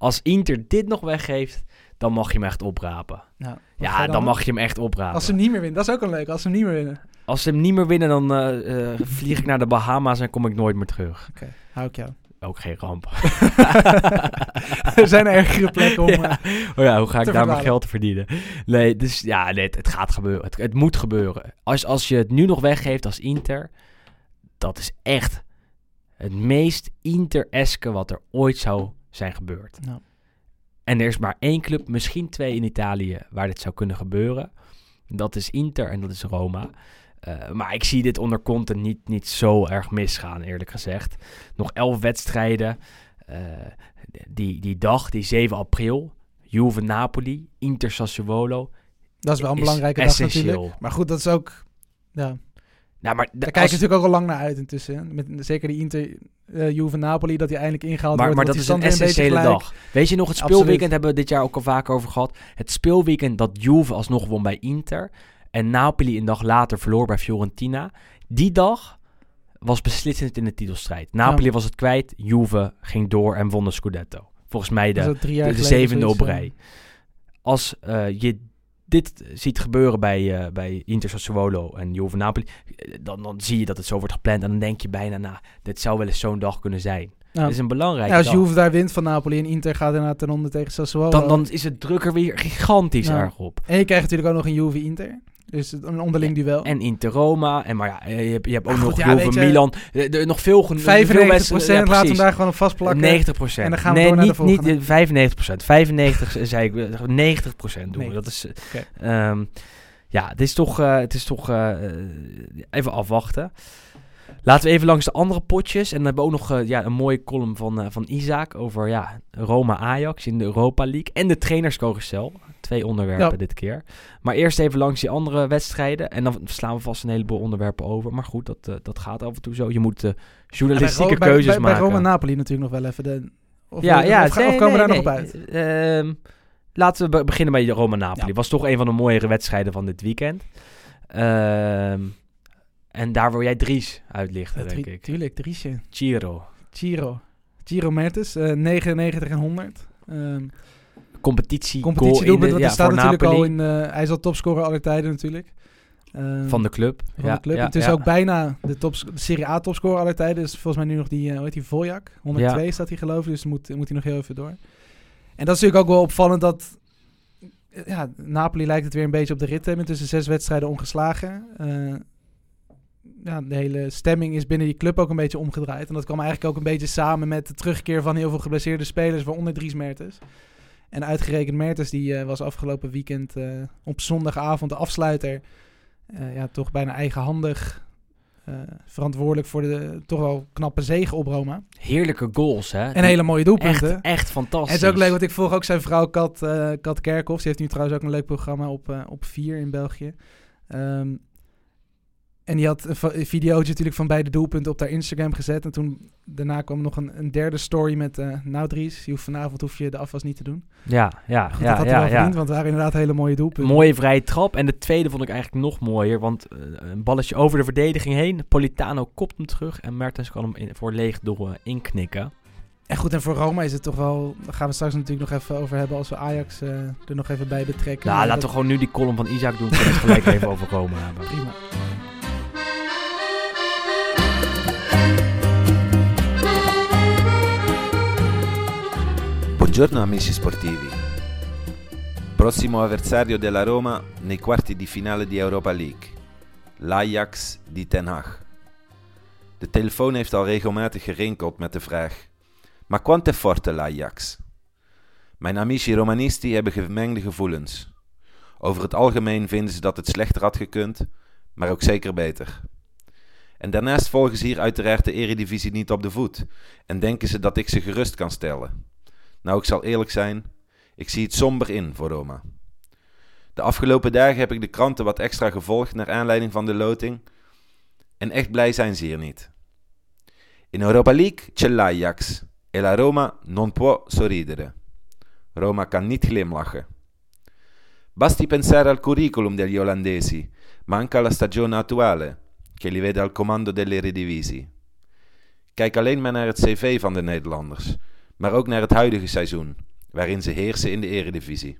Als Inter dit nog weggeeft, dan mag je hem echt oprapen. Ja, Nou, dan mag je hem echt oprapen. Als ze hem niet meer winnen, dat is ook een leuk. Als ze hem niet meer winnen. Als ze hem niet meer winnen, dan eh, eh, vlieg ik naar de Bahama's en kom ik nooit meer terug. Oké, hou ik jou. Ook geen ramp. er zijn ergere plekken om... Ja. eh, Oh ja, hoe ga ik te daar mijn geld verdienen? Nee, dus ja, nee, het, het gaat gebeuren. Het, het moet gebeuren. Als, als je het nu nog weggeeft als Inter, dat is echt het meest Inter-eske wat er ooit zou zijn gebeurd. Ja. En er is maar één club, misschien twee in Italië, waar dit zou kunnen gebeuren. Dat is Inter en dat is Roma. Eh, maar ik zie dit onder Conte niet, niet zo erg misgaan, eerlijk gezegd. Nog elf wedstrijden. Eh, die, die dag, die 7 april, Juve-Napoli, Inter Sassuolo. dat is wel een is belangrijke dag natuurlijk. Maar goed, dat is ook... Ja, Nou, maar daar kijk als- je natuurlijk ook al lang naar uit intussen. Met, zeker die Inter, eh Juve Napoli, dat hij eindelijk ingehaald maar, wordt. maar dat is een essentiële dag. Weet je nog, het Absoluut. speelweekend hebben we dit jaar ook al vaker over gehad. Het speelweekend dat Juve alsnog won bij Inter. En Napoli een dag later verloor bij Fiorentina. Die dag was beslissend in de titelstrijd. Napoli was het kwijt, Juve ging door en won de Scudetto. Volgens mij de, de, de zevende op rij. Als eh, je dit ziet gebeuren bij, eh bij Inter Sassuolo en Juve Napoli, eh, dan, dan zie je dat het zo wordt gepland. En dan denk je bijna, nou, dit zou wel eens zo'n dag kunnen zijn. Het is een belangrijke Ja, als dag. Juve daar wint van Napoli en Inter gaat inderdaad ten onder tegen Sassuolo. dan, dan is het druk er weer gigantisch Ja. erg op. En je krijgt natuurlijk ook nog een Juve-Inter. Dus een onderling duel. En Inter Roma, en maar ja, eh, je hebt, je hebt ook Maar nog goed, ja, je, Milan. Eh, er- nog veel genoeg. 95 procent, laten we daar gewoon op vastplakken. 90 procent. En dan gaan we nee, door naar niet, de volgende. niet 95 procent. 95 zei ik, eh, 90 procent doen we. Dat is, eh, Oké. ehm, ja, het is toch, eh, het is toch eh, eh, even afwachten. Laten we even langs de andere potjes. En dan hebben we ook nog eh, ja, een mooie column van, eh, van Isaac over ja, Roma-Ajax in de Europa League. En de trainerscarousel. Twee onderwerpen Ja. dit keer. Maar eerst even langs die andere wedstrijden. En dan slaan we vast een heleboel onderwerpen over. Maar goed, dat, eh, dat gaat af en toe zo. Je moet bij journalistieke bij, keuzes bij, bij maken. Roma Napoli natuurlijk nog wel even. De, of, ja, ja, of, ga- of nee, komen we daar nee, nog op uit? Ehm, laten we be- beginnen bij Roma-Napoli. Ja. Was toch een van de mooiere wedstrijden van dit weekend. Ehm, en daar wil jij Dries uitlichten, denk ik. Tuurlijk, Driesje. Giro. Giro. Giro Mertens, eh 99 en 100. Ehm Competitie, competitie doelpunt, want ja, hij staat natuurlijk al in... eh, hij is al topscorer aller tijden natuurlijk. Ehm, Van de club. van ja, de club. Ja, het is ook bijna de, tops, de Serie A topscorer aller tijden. Dus volgens mij nu nog die, eh hoe heet die, Voljak. 102 staat hij geloof ik, dus moet, moet hij nog heel even door. En dat is natuurlijk ook wel opvallend dat... eh, Ja, Napoli lijkt het weer een beetje op de rit te hebben. Tussen zes wedstrijden ongeslagen. Ja, de hele stemming is binnen die club ook een beetje omgedraaid. En dat kwam eigenlijk ook een beetje samen met de terugkeer van heel veel geblesseerde spelers, waaronder Dries Mertens. En uitgerekend Mertens, die eh, was afgelopen weekend eh, op zondagavond de afsluiter. eh, ja, toch bijna eigenhandig verantwoordelijk voor de toch wel knappe zege op Roma. Heerlijke goals, hè? En hele mooie doelpunten. Echt, echt fantastisch. En het is ook leuk, want ik volg ook zijn vrouw Kat, Kat Kerkhoff. Ze heeft nu trouwens ook een leuk programma op, op 4 in België. Ehm, en die had een, videootje natuurlijk van beide doelpunten op haar Instagram gezet. En toen daarna kwam nog een, een derde story met... eh nou Dries, je hoeft vanavond hoef je de afwas niet te doen. Ja, ja, Goed, ja, dat had hij wel ja. verdiend, want het waren inderdaad hele mooie doelpunten. Mooie vrije trap. En de tweede vond ik eigenlijk nog mooier. Want eh, een balletje over de verdediging heen. Politano kopt hem terug. En Mertens kan hem in, voor leeg doel eh, inknikken. En goed, en voor Roma is het toch wel... Daar gaan we straks natuurlijk nog even over hebben als we Ajax er nog even bij betrekken. Nou, laten we gewoon nu die column van Isaac doen. Kunnen we het gelijk even over Roma hebben. Prima. Buongiorno amici sportivi. Prossimo avversario della Roma nei quarti di finale di Europa League. L'Ajax di Ten Hag. De telefoon heeft al regelmatig gerinkeld met de vraag: Maar quanto forte l'Ajax? Mijn amici Romanisti hebben gemengde gevoelens. Over het algemeen vinden ze dat het slechter had gekund, maar ook zeker beter. En daarnaast volgen ze hier uiteraard de Eredivisie niet op de voet en denken ze dat ik ze gerust kan stellen. Nou, ik zal eerlijk zijn, ik zie het somber in voor Roma. De afgelopen dagen heb ik de kranten wat extra gevolgd naar aanleiding van de loting. En echt blij zijn ze hier niet. In Europa League c'è l'Ajax e la Roma non può sorridere. Roma kan niet glimlachen. Basti pensare al curriculum degli olandesi, ma anche alla stagione attuale. che li vede al comando delle Eredivisie. Kijk alleen maar naar het cv van de Nederlanders, maar ook naar het huidige seizoen, waarin ze heersen in de Eredivisie.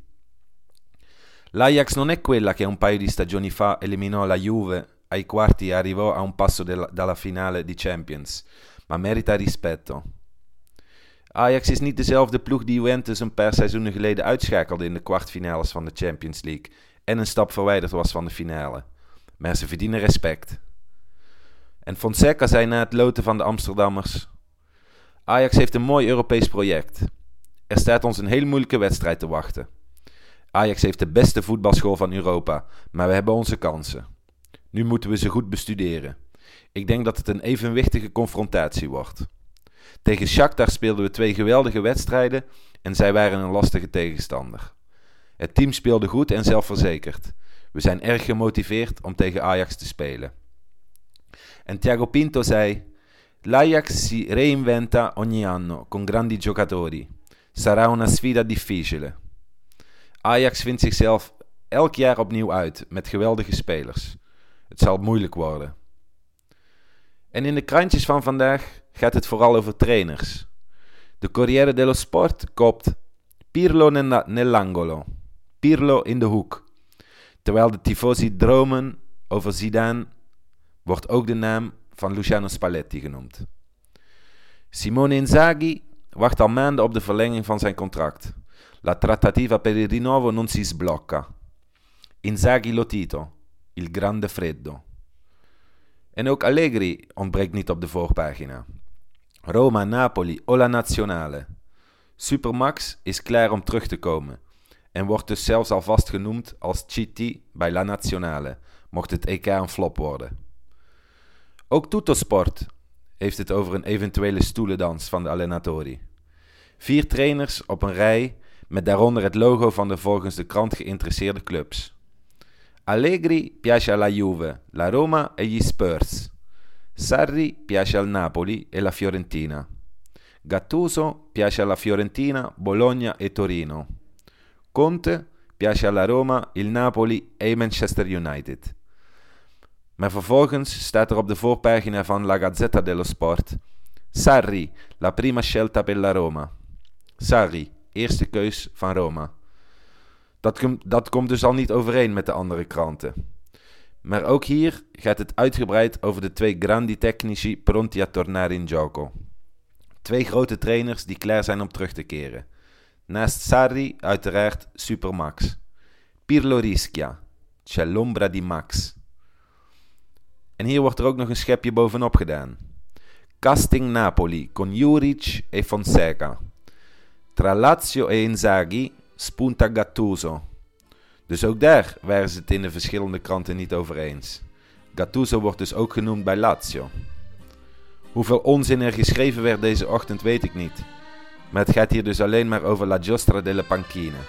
L'Ajax non è quella che un paio di stagioni fa eliminò la Juve ai quarti arrivò a un passo della- dalla finale di Champions, ma merita rispetto. Ajax is niet dezelfde ploeg die Juventus een paar seizoenen geleden uitschakelde in de kwartfinales van de Champions League en een stap verwijderd was van de finale. Maar ze verdienen respect. En Fonseca zei na het loten van de Amsterdammers: Ajax heeft een mooi Europees project. Er staat ons een heel moeilijke wedstrijd te wachten. Ajax heeft de beste voetbalschool van Europa, maar we hebben onze kansen. Nu moeten we ze goed bestuderen. Ik denk dat het een evenwichtige confrontatie wordt. Tegen Shakhtar speelden we twee geweldige wedstrijden en zij waren een lastige tegenstander. Het team speelde goed en zelfverzekerd. We zijn erg gemotiveerd om tegen Ajax te spelen. En Thiago Pinto zei: L'Ajax si reinventa ogni anno con grandi giocatori. Sarà una sfida difficile. Ajax vindt zichzelf elk jaar opnieuw uit met geweldige spelers. Het zal moeilijk worden. En in de krantjes van vandaag gaat het vooral over trainers. De Corriere dello Sport koopt Pirlo nella- nell'angolo. Pirlo in de hoek. Terwijl de tifosi dromen over Zidane, wordt ook de naam van Luciano Spalletti genoemd. Simone Inzaghi wacht al maanden op de verlenging van zijn contract. La trattativa per il rinnovo non si sblocca. Inzaghi lo Tito, il grande freddo. En ook Allegri ontbreekt niet op de voorpagina. Roma, Napoli o la Nazionale. Supermax is klaar om terug te komen en wordt dus zelfs alvast genoemd als Citti bij La Nazionale, mocht het EK een flop worden. Ook Tuttosport heeft het over een eventuele stoelendans van de allenatori. Vier trainers op een rij met daaronder het logo van de volgens de krant geïnteresseerde clubs. Allegri piace alla Juve, la Roma e gli Spurs. Sarri piace al Napoli e la Fiorentina. Gattuso piace alla Fiorentina, Bologna e Torino. Conte piace alla Roma, il Napoli e Manchester United. Maar vervolgens staat er op de voorpagina van La Gazzetta dello Sport: Sarri, la prima scelta per la Roma. Sarri, eerste keus van Roma. Dat, dat komt dus al niet overeen met de andere kranten. Maar ook hier gaat het uitgebreid over de twee grandi tecnici pronti a tornare in gioco. Twee grote trainers die klaar zijn om terug te keren. Naast Sarri uiteraard Supermax. Pirlo rischia. C'è l'ombra di Max. En hier wordt er ook nog een schepje bovenop gedaan. Casting Napoli con Juric e Fonseca. Tra Lazio e Inzaghi spunta Gattuso. Dus ook daar waren ze het in de verschillende kranten niet over eens. Gattuso wordt dus ook genoemd bij Lazio. Hoeveel onzin er geschreven werd deze ochtend weet ik niet. Maar het gaat hier dus alleen maar over La Giostra delle Panchine.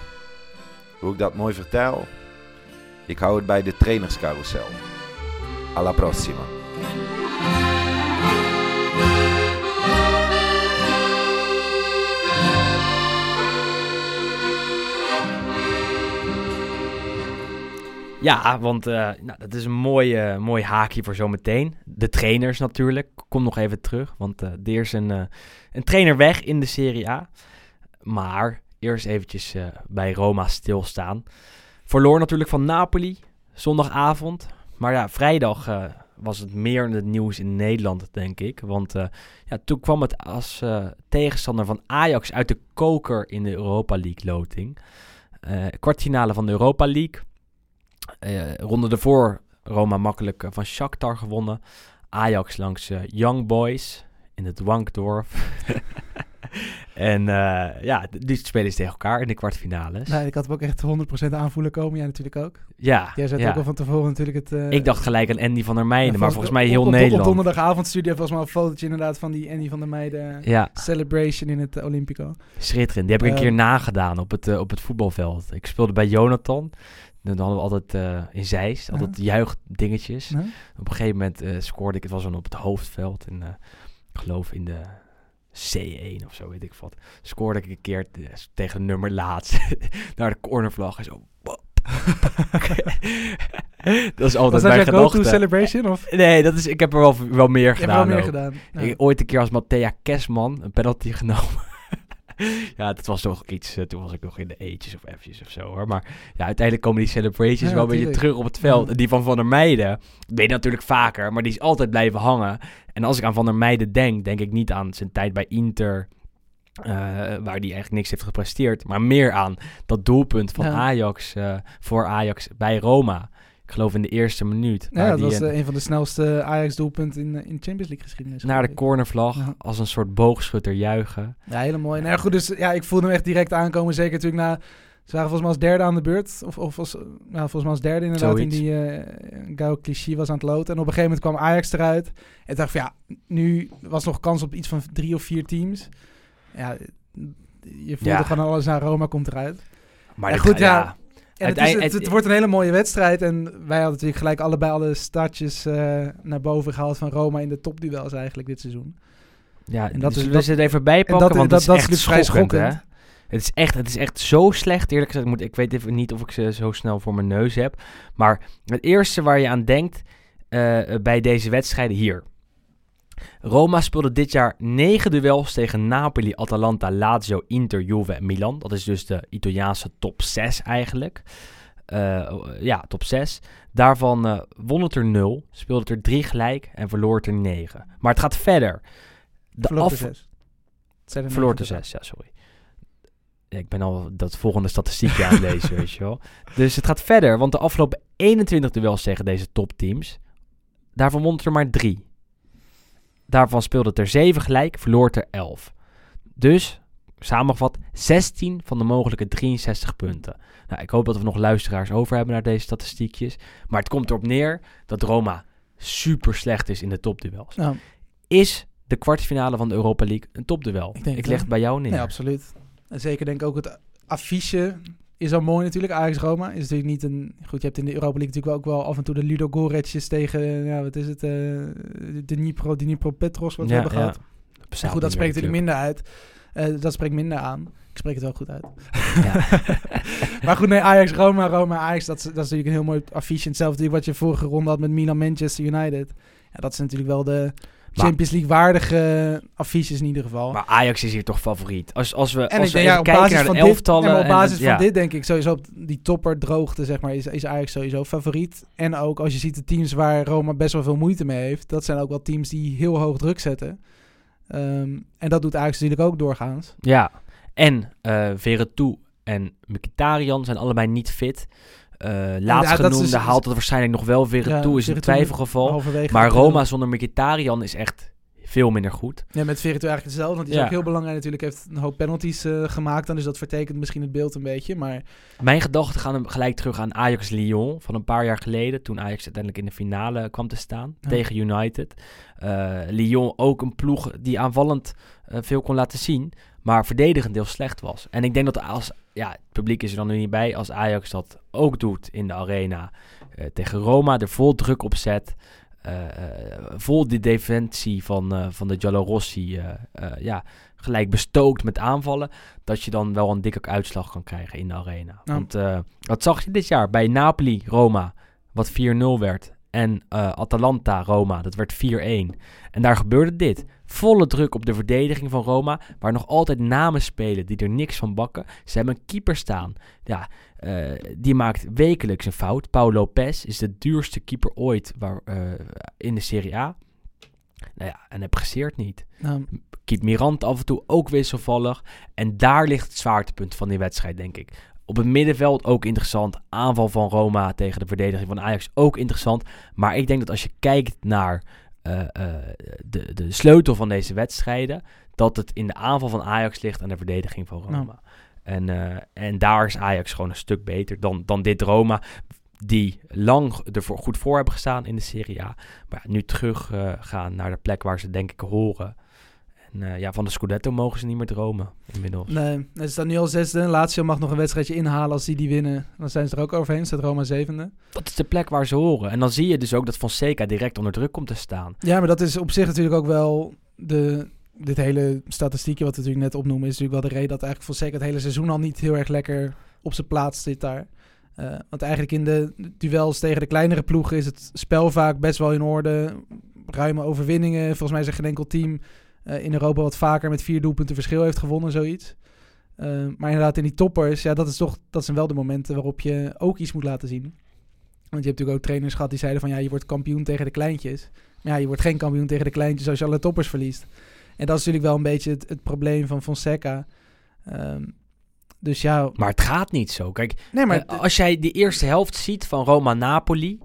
Hoe ik dat mooi vertaal? Ik hou het bij de trainerscarousel. Alla prossima. Ja, want eh, nou, dat is een mooi, mooi haakje voor zometeen. De trainers natuurlijk. Kom nog even terug, want eh, er is een, eh, een trainer weg in de Serie A. Maar eerst eventjes bij Roma stilstaan. Verloor natuurlijk van Napoli zondagavond. Maar ja, vrijdag eh, was het meer het nieuws in Nederland, denk ik. Want eh, ja, toen kwam het als eh, tegenstander van Ajax uit de koker in de Europa League loting. Kwartfinale van de Europa League. Ronde ervoor Roma makkelijk van Shakhtar gewonnen. Ajax langs Young Boys in het Wankdorf. en eh, ja, die spelen ze tegen elkaar in de kwartfinales. Nee, ik had hem ook echt 100% aanvoelen komen. Jij natuurlijk ook. ja, Jij zei ja. ook al van tevoren natuurlijk het... eh, ik dacht gelijk aan Andy van der Meijden, ja, maar volgens mij heel op, op, Nederland. Op donderdagavond stuurde volgens mij een fotootje inderdaad van die Annie van der Meijden ja, celebration in het eh, Olympico. schitterend. Die heb ik een keer nagedaan op het, op het voetbalveld. Ik speelde bij Jonathan. Dan hadden we altijd in Zeist, altijd juichdingetjes. Op een gegeven moment scoorde ik, het was dan op het hoofdveld. En ik geloof in de C1 of zo, weet ik wat. Scoorde ik een keer tegen de nummer laatst naar de cornervlag. En zo. dat is Was altijd dat mijn jouw go-to gedachte. celebration? Of? Nee, dat is, ik heb er wel, wel meer gedaan. wel meer gedaan. Ik ooit een keer als Matthea Kesman een penalty genomen. ja, dat was toch iets. eh, toen was ik nog in de eetjes of F'jes of zo hoor. Maar ja, uiteindelijk komen die celebrations Ja, wel een beetje terug op het veld. En die van Van der Meijden, weet natuurlijk vaker, maar die is altijd blijven hangen. En als ik aan Van der Meijden denk, denk ik niet aan zijn tijd bij Inter. eh, waar hij eigenlijk niks heeft gepresteerd. Maar meer aan dat doelpunt van Ja. Ajax eh, voor Ajax bij Roma. Ik geloof in de eerste minuut. Ja, dat die was een- eh, een van de snelste Ajax-doelpunten in, eh, in Champions League geschiedenis. naar de cornervlag Ja. als een soort boogschutter juichen. Ja, hele mooi. Nou goed, dus ja, ik voelde hem echt direct aankomen. Zeker natuurlijk na... Ze waren volgens mij als derde aan de beurt. Of, of als, nou, volgens mij als derde inderdaad. Zoiets. In die uh, Gao Clichy was aan het loten. En op een gegeven moment kwam Ajax eruit. En dacht van ja, nu was nog kans op iets van drie of vier teams. Ja, je voelde Ja. gewoon alles naar Roma komt eruit. Maar dit goed, ja. En het, is, het, het wordt een hele mooie wedstrijd. En wij hadden natuurlijk gelijk allebei alle startjes eh, naar boven gehaald van Roma in de topduels eigenlijk dit seizoen. Ja, En dat dat is- we dat- ze er even bij en pakken, dat- want dat- dat, dat is is echt vrij schokkend, hè? Het is, echt, het is echt zo slecht, eerlijk gezegd. Ik, moet, ik weet even niet of ik ze zo snel voor mijn neus heb. Maar het eerste waar je aan denkt eh, bij deze wedstrijden hier. Roma speelde dit jaar negen duels tegen Napoli, Atalanta, Lazio, Inter, Juve en Milan. Dat is dus de Italiaanse top 6 eigenlijk. Eh, ja, top 6. Daarvan eh, won het er 0, speelde het er 3 gelijk en verloor het er 9. Maar het gaat verder. De Verloor af- de zes. Het zijn er Verloor negen de totaal. zes, ja, sorry. Ik ben al dat volgende statistiekje aan het lezen, weet je wel. Dus het gaat verder, want de afgelopen 21 duels tegen deze topteams, daarvan won het er maar drie. Daarvan speelde er 7 gelijk, verloor er 11. Dus, samengevat, 16 van de mogelijke 63 punten. Nou, ik hoop dat we nog luisteraars over hebben naar deze statistiekjes. Maar het komt erop neer dat Roma super slecht is in de topduels. Nou, Is de kwartfinale van de Europa League een topduel? Ik denk Ik leg het bij jou neer. nee, absoluut. En zeker denk ik ook het affiche is al mooi natuurlijk. Ajax-Roma is natuurlijk niet een... Goed, je hebt in de Europa League natuurlijk ook wel af en toe de Ludo Goretjes tegen... Ja, wat is het? de Dnipro, Dnipro Petros wat we hebben gehad. Goed, dat spreekt natuurlijk minder uit. Eh, dat spreekt minder aan. Ik spreek het wel goed uit. Ja. maar goed, nee, Ajax, Roma, Roma, Ajax. Dat, is- dat is natuurlijk een heel mooi affiche. Hetzelfde wat je vorige ronde had met Milan, Manchester United. Ja, dat zijn natuurlijk wel de Champions League waardige affiches in ieder geval. Maar Ajax is hier toch favoriet. Als, als we, en als ik we denk, ja, even op kijken naar de dit, elftallen... en op en- basis van ja. dit denk ik sowieso op die topperdroogte, zeg maar, is, is Ajax sowieso favoriet. En ook als je ziet de teams waar Roma best wel veel moeite mee heeft, dat zijn ook wel teams die heel hoog druk zetten. Ehm, en dat doet Ajax natuurlijk ook doorgaans. Ja, en Veretout en Mkhitaryan zijn allebei niet fit. Eh ja, laatst dat is- genoemde haalt het waarschijnlijk nog wel. Veretout Ja, is een twijfelgeval. Maar Roma zonder Mkhitaryan is echt veel minder goed. Ja, met Veretout eigenlijk hetzelfde. Want die is Ja. ook heel belangrijk natuurlijk. Heeft een hoop penalties eh, gemaakt. Dan, dus dat vertekent misschien het beeld een beetje. Maar Mijn gedachten gaan hem gelijk terug aan Ajax-Lyon van een paar jaar geleden. Toen Ajax uiteindelijk in de finale kwam te staan Ja. tegen United. Eh, Lyon ook een ploeg die aanvallend veel kon laten zien. Maar verdedigend heel slecht was. En ik denk dat als... Ja, het publiek is er dan nu niet bij. Als Ajax dat ook doet in de arena eh, tegen Roma. Er vol druk op zet. eh, eh, vol die defensie van, van de Giallorossi. ja, gelijk bestookt met aanvallen dat je dan wel een dikke uitslag kan krijgen in de arena. Ja. Want wat zag je dit jaar bij Napoli, Roma, wat 4-0 werd. En eh, Atalanta, Roma, dat werd 4-1. En daar gebeurde dit. Volle druk op de verdediging van Roma, waar nog altijd namen spelen die er niks van bakken. Ze hebben een keeper staan. Ja, eh, die maakt wekelijks een fout. Paulo Lopez is de duurste keeper ooit waar, eh, in de Serie A. Nou ja, en hij presteert niet. nou, Kiep Mirand af en toe ook wisselvallig. En daar ligt het zwaartepunt van die wedstrijd, denk ik. Op het middenveld ook interessant. Aanval van Roma tegen de verdediging van Ajax ook interessant. Maar ik denk dat als je kijkt naar eh, eh, de, de sleutel van deze wedstrijden... dat het in de aanval van Ajax ligt en de verdediging van Roma. Nou. En, eh, en daar is Ajax gewoon een stuk beter dan, dan dit Roma... die lang ervoor goed voor hebben gestaan in de Serie A. Maar nu terug eh, gaan naar de plek waar ze denk ik horen... En eh, ja, van de Scudetto mogen ze niet meer dromen inmiddels. nee, ze staan nu al zesde. Lazio mag nog een wedstrijdje inhalen als die die winnen. Dan zijn ze er ook overheen. Staat Roma zevende. Dat is de plek waar ze horen. En dan zie je dus ook dat Fonseca direct onder druk komt te staan. Ja, maar dat is op zich natuurlijk ook wel de... Dit hele statistiekje wat we natuurlijk net opnoemen... is natuurlijk wel de reden dat eigenlijk Fonseca het hele seizoen al niet heel erg lekker op zijn plaats zit daar. Eh, want eigenlijk in de duels tegen de kleinere ploegen is het spel vaak best wel in orde. Ruime overwinningen. Volgens mij is er geen enkel team eh, in Europa wat vaker met vier doelpunten verschil heeft gewonnen, zoiets. Eh, maar inderdaad, in die toppers, ja, dat, is toch, dat zijn wel de momenten waarop je ook iets moet laten zien. Want je hebt natuurlijk ook trainers gehad die zeiden van ja, je wordt kampioen tegen de kleintjes. Maar ja, je wordt geen kampioen tegen de kleintjes als je alle toppers verliest. En dat is natuurlijk wel een beetje het, het probleem van Fonseca. Ehm, dus ja, Maar het gaat niet zo. Kijk, nee, maar eh, als jij de eerste helft ziet van Roma-Napoli,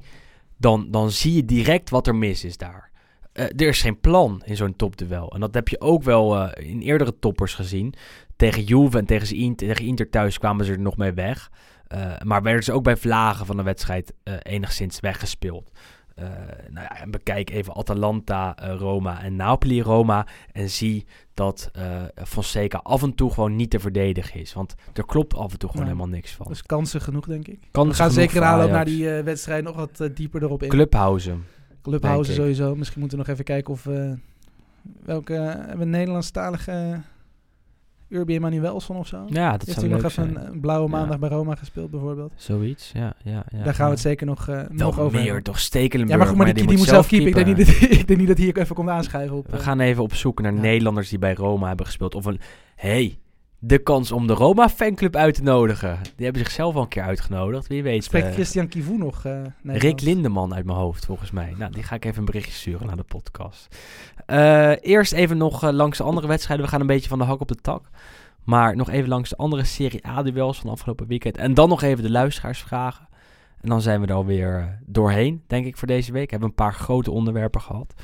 dan, dan zie je direct wat er mis is daar. Eh, er is geen plan in zo'n topduel. En dat heb je ook wel eh, in eerdere toppers gezien. Tegen Juve en tegen, Inter, tegen Inter thuis kwamen ze er nog mee weg. Eh, maar werden ze ook bij vlagen van de wedstrijd enigszins weggespeeld. Nou ja, en bekijk even Atalanta, Roma en Napoli-Roma. En zie dat Fonseca af en toe gewoon niet te verdedigen is. Want er klopt af en toe gewoon helemaal niks van. dus kansen genoeg, denk ik. We gaan zeker aanloop naar die wedstrijd nog wat dieper erop in. Clubhouse. Clubhouse sowieso. Misschien moeten we nog even kijken of we... Welke... hebben we een Nederlandstalige... eh, Urbi Emanuelson of zo? Ja, dat heeft zou hij nog even zijn. een, blauwe maandag Ja. bij Roma gespeeld, bijvoorbeeld. Zoiets, ja. ja, ja Daar gaan we het zeker nog, eh, Wel nog over meer, hebben. toch? Stekelenburg. Ja, maar goed, maar die, die, moet zelf keepen. Ik denk, niet dat, ik denk niet dat hij hier even komt aanschrijven op... We eh, gaan even op zoek naar. Nederlanders die bij Roma hebben gespeeld. Of een... hey, de kans om de Roma-fanclub uit te nodigen. Die hebben zichzelf al een keer uitgenodigd. Wie weet. Spreekt eh, Christian Kivu nog eh Rick? Lindeman uit mijn hoofd, volgens mij. Nou, die ga ik even een berichtje sturen naar de podcast. Eh, eerst even nog langs de andere wedstrijden. We gaan een beetje van de hak op de tak. Maar nog even langs de andere Serie A-duels van afgelopen weekend. En dan nog even de luisteraarsvragen. En dan zijn we er alweer doorheen, denk ik, voor deze week. We hebben een paar grote onderwerpen gehad.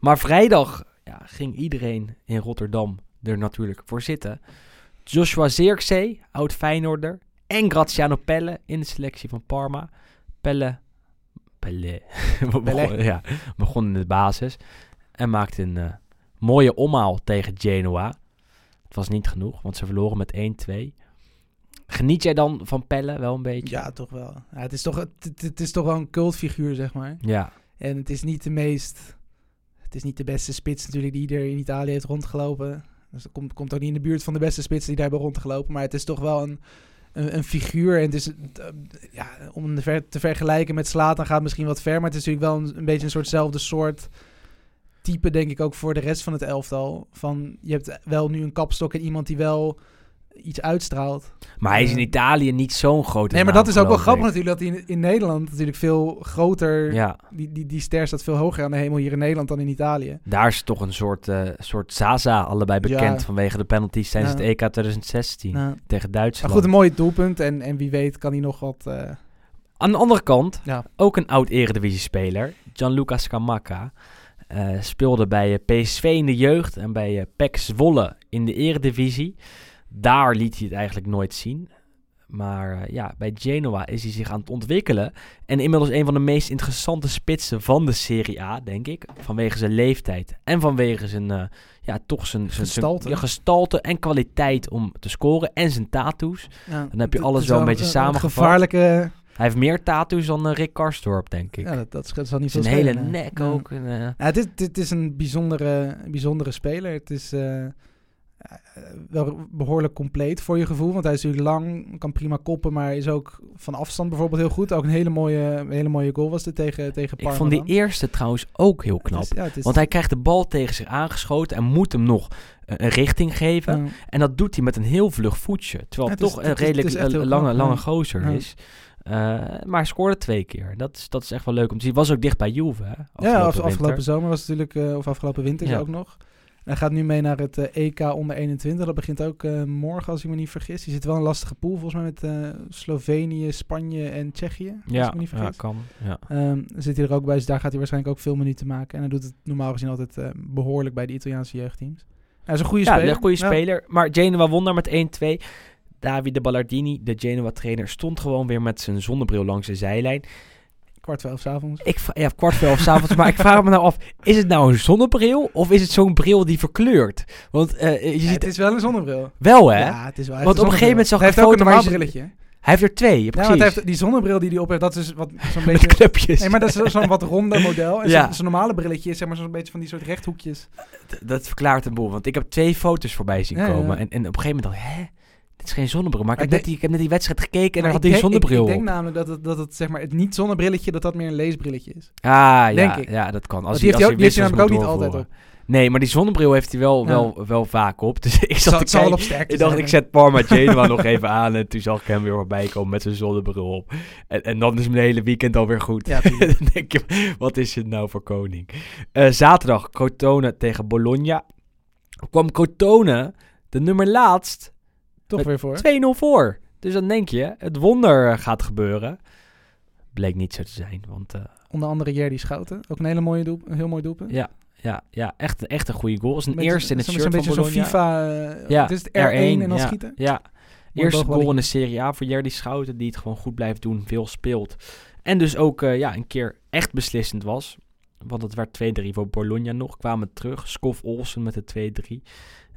Maar vrijdag ja, ging iedereen in Rotterdam er natuurlijk voor zitten. Joshua Zirkzee, oud Feyenoorder. En Graziano Pelle in de selectie van Parma. Pelle, Pelle, begon, ja, begon in de basis. En maakte een eh, mooie omhaal tegen Genoa. Het was niet genoeg, want ze verloren met 1-2. Geniet jij dan van Pelle wel een beetje? Ja, toch wel. Ja, het, is toch, het, het- het is toch wel een cultfiguur, zeg maar. Ja, En het is niet de meest... Het is niet de beste spits natuurlijk die er in Italië heeft rondgelopen. Dus dat komt, komt ook niet in de buurt van de beste spits die daar hebben rondgelopen. Maar het is toch wel een, een, een figuur. En het is, eh, ja, om te ver- te vergelijken met Slatan gaat misschien wat ver. Maar het is natuurlijk wel een, een beetje een soortzelfde soort type, denk ik, ook voor de rest van het elftal. Van, je hebt wel nu een kapstok en iemand die wel iets uitstraalt. maar hij is in Eh, Italië niet zo'n grote Nee, maar naam, dat is ook wel grappig ik. natuurlijk, dat hij in, in Nederland natuurlijk veel groter... Ja, Die, die, die ster staat veel hoger aan de hemel hier in Nederland dan in Italië. daar is toch een soort, eh, soort Zaza allebei Ja. bekend vanwege de penalties tijdens Ja. het EK 2016 Nou, tegen maar Duitsland. goed, een mooi doelpunt. En, en wie weet kan hij nog wat... eh, Aan de andere kant, ook een oud eredivisie-speler, Gianluca Scamacca, eh, speelde bij PSV in de jeugd en bij PEC Zwolle in de eredivisie. Daar liet hij het eigenlijk nooit zien. Maar eh, ja, bij Genoa is hij zich aan het ontwikkelen. En inmiddels een van de meest interessante spitsen van de Serie A, denk ik. Vanwege zijn leeftijd en vanwege zijn, eh, ja, toch zijn, zijn, zijn- Gestalte. ja, gestalte en kwaliteit om te scoren. En zijn tattoos. Ja, Dan heb je alles wel een beetje samengevat. gevaarlijke... Hij heeft meer tattoos dan eh, Rick Karsdorp, denk ik. Ja, dat, dat, dat zal niet zijn hele nek ook. en, Ja, het, is, het is een bijzondere, bijzondere speler. Het is wel behoorlijk compleet voor je gevoel. Want hij is natuurlijk lang, kan prima koppen, maar is ook van afstand bijvoorbeeld heel goed. Ook een hele mooie, een hele mooie goal was dit tegen, tegen ik Parma. vond die eerste trouwens ook heel knap. is- ja, het is- Want hij krijgt de bal tegen zich aangeschoten en moet hem nog eh, een richting geven. ja. En dat doet hij met een heel vlug voetje. Terwijl Ja, het is- toch een het redelijk is eh, lange, lange ja. gozer Ja. is. Eh, maar hij scoorde twee keer. Dat is, dat is echt wel leuk om te zien. Was ook dicht bij Juve, hè? ja, afgelopen af- winter. afgelopen zomer was het natuurlijk, eh, of afgelopen winter Ja. ook nog. Hij gaat nu mee naar het eh, EK onder 21. Dat begint ook eh, morgen, als ik me niet vergis. Die zit wel een lastige pool, volgens mij, met eh, Slovenië, Spanje en Tsjechië. Als Ja, ik me niet ja, vergis. kan. Ja. Ehm, zit hij er ook bij, dus daar gaat hij waarschijnlijk ook veel minuten maken. En hij doet het normaal gezien altijd eh, behoorlijk bij de Italiaanse jeugdteams. Hij is een goede Ja, speler. een goede Ja. speler. Maar Genoa won daar met 1-2. Davide Ballardini, de Genoa-trainer, stond gewoon weer met zijn zonnebril langs de zijlijn. Kwart twaalf 's avonds. Ik, ja, kwart voor elf 's avonds. maar ik vraag me nou af, is het nou een zonnebril of is het zo'n bril die verkleurt? Want eh, je Ja, ziet het is wel een zonnebril. wel, hè? Ja, het is wel Want een op een gegeven moment zag ik Hij heeft ook een een foto je- brilletje. Hij heeft er twee, Ja, precies. hij heeft die zonnebril die hij op heeft, dat is wat zo'n beetje... knopjes. Nee, maar dat is zo- zo'n wat ronder model. En Ja. zo'n- normale brilletje is zeg maar zo'n beetje van die soort rechthoekjes. D- dat verklaart een boel. Want ik heb twee foto's voorbij zien ja. komen. En, en op een gegeven moment dacht ik, hè? Dit is geen zonnebril, maar ik, heb, net die, ik heb net die wedstrijd gekeken en daar had hij een denk- ik- zonnebril Ik, denk namelijk dat het, dat het, zeg maar, het niet zonnebrilletje, dat dat meer een leesbrilletje is. Ah, ja, denk ik. ja, dat kan. Als die heeft hij ook- die heeft hij wissels namelijk ook niet altijd. Nee, maar die zonnebril heeft hij wel, Ja. wel, wel vaak op. Dus ik Het zat zal, te het kijken. Ik dacht, ik zet Parma Genoa nog even aan. En toen zag ik hem weer voorbij komen met zijn zonnebril op. En, en dan is mijn hele weekend alweer goed. Ja, dan denk je, wat is het nou voor koning? Eh, zaterdag, Crotone tegen Bologna. Kwam Crotone, de nummer laatst, Toch weer voor. 2-0 voor. Dus dan denk je, het wonder eh, gaat gebeuren. Bleek niet zo te zijn, want... eh, Onder andere Jerdy Schouten. Ook een hele mooie doel, een heel mooi doelpunt. ja, ja, ja echt, echt een goede goal. Is een eerste in het shirt van beetje zo'n. FIFA... eh, Ja, het is het R1, en dan ja, schieten. Ja, Mooi eerste goal in de Serie A voor Jerdy Schouten, die het gewoon goed blijft doen, veel speelt. En dus ook ja, een keer echt beslissend was. Want het werd 2-3 voor Bologna nog. Kwamen terug. Skof Olsen met de 2-3.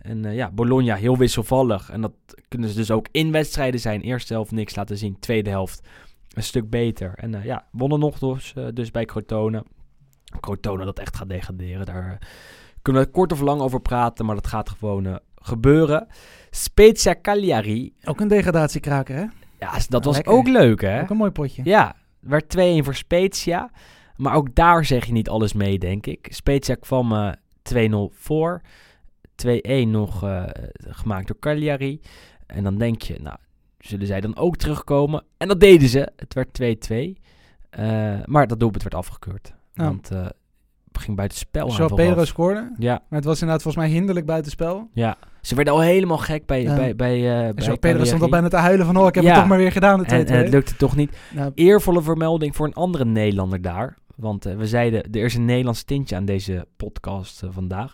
En eh, ja, Bologna heel wisselvallig. En dat kunnen ze dus ook in wedstrijden zijn. Eerste helft niks laten zien. Tweede helft een stuk beter. En eh, ja, wonnen nog dus, eh, dus bij Crotone. Crotone dat echt gaat degraderen. Daar kunnen we kort of lang over praten. Maar dat gaat gewoon gebeuren. Spezia Cagliari. Ook een degradatiekraker, hè? Ja, dat was Lekker. ook leuk hè. Ook een mooi potje. Ja, werd 2-1 voor Spezia. Maar ook daar zeg je niet alles mee, denk ik. Spezia kwam eh 2-0 voor. 2-1 nog eh, gemaakt door Cagliari. En dan denk je, nou, zullen zij dan ook terugkomen? En dat deden ze. Het werd 2-2. Eh, maar dat doelpunt werd afgekeurd. Want eh het ging buiten spel aan Joao vooraf. Pedro scoorde. Ja, Maar het was inderdaad volgens mij hinderlijk buitenspel. ja. Ze werden al helemaal gek bij, Ja. bij, bij, En bij Joao Pedro stond al bijna te huilen van... Oh, ik heb Ja. het toch maar weer gedaan, de 2-2. En, en het lukte toch niet. Nou, eervolle vermelding voor een andere Nederlander daar. Want we zeiden, er is een Nederlands tintje aan deze podcast vandaag.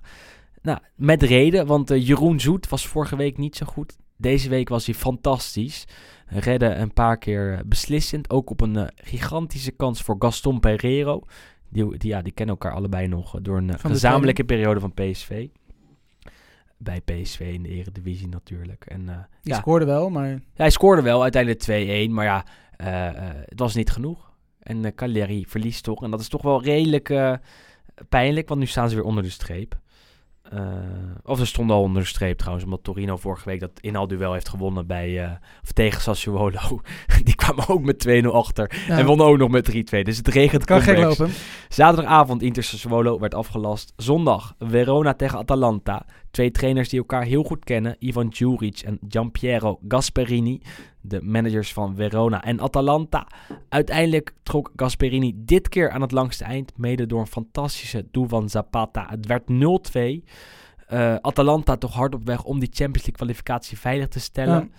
Nou, met reden, want eh, Jeroen Zoet was vorige week niet zo goed. Deze week was hij fantastisch. Redde een paar keer eh, beslissend. Ook op een eh, gigantische kans voor Gaston Pereiro. Die, die, ja, die kennen elkaar allebei nog door een Van gezamenlijke periode van PSV. Bij PSV in de Eredivisie natuurlijk. En, eh, die ja, scoorde wel, maar... ja, hij scoorde wel uiteindelijk 2-1, maar ja, het was niet genoeg. En uh, Cagliari verliest toch. En dat is toch wel redelijk uh, pijnlijk, want nu staan ze weer onder de streep. Uh, of ze stonden al onder de streep trouwens, omdat Torino vorige week dat inhaalduel heeft gewonnen bij, uh, of tegen Sassuolo. Die kwamen ook met 2-0 achter ja. en wonnen ook nog met 3-2. Dus het regent kan geen lopen. Zaterdagavond Inter Sassuolo werd afgelast. Zondag Verona tegen Atalanta. Twee trainers die elkaar heel goed kennen. Ivan Djuric en Giampiero Gasperini. De managers van Verona en Atalanta. Uiteindelijk trok Gasperini dit keer aan het langste eind. Mede door een fantastische doel van Zapata. Het werd 0-2. Uh, Atalanta toch hard op weg om die Champions League kwalificatie veilig te stellen.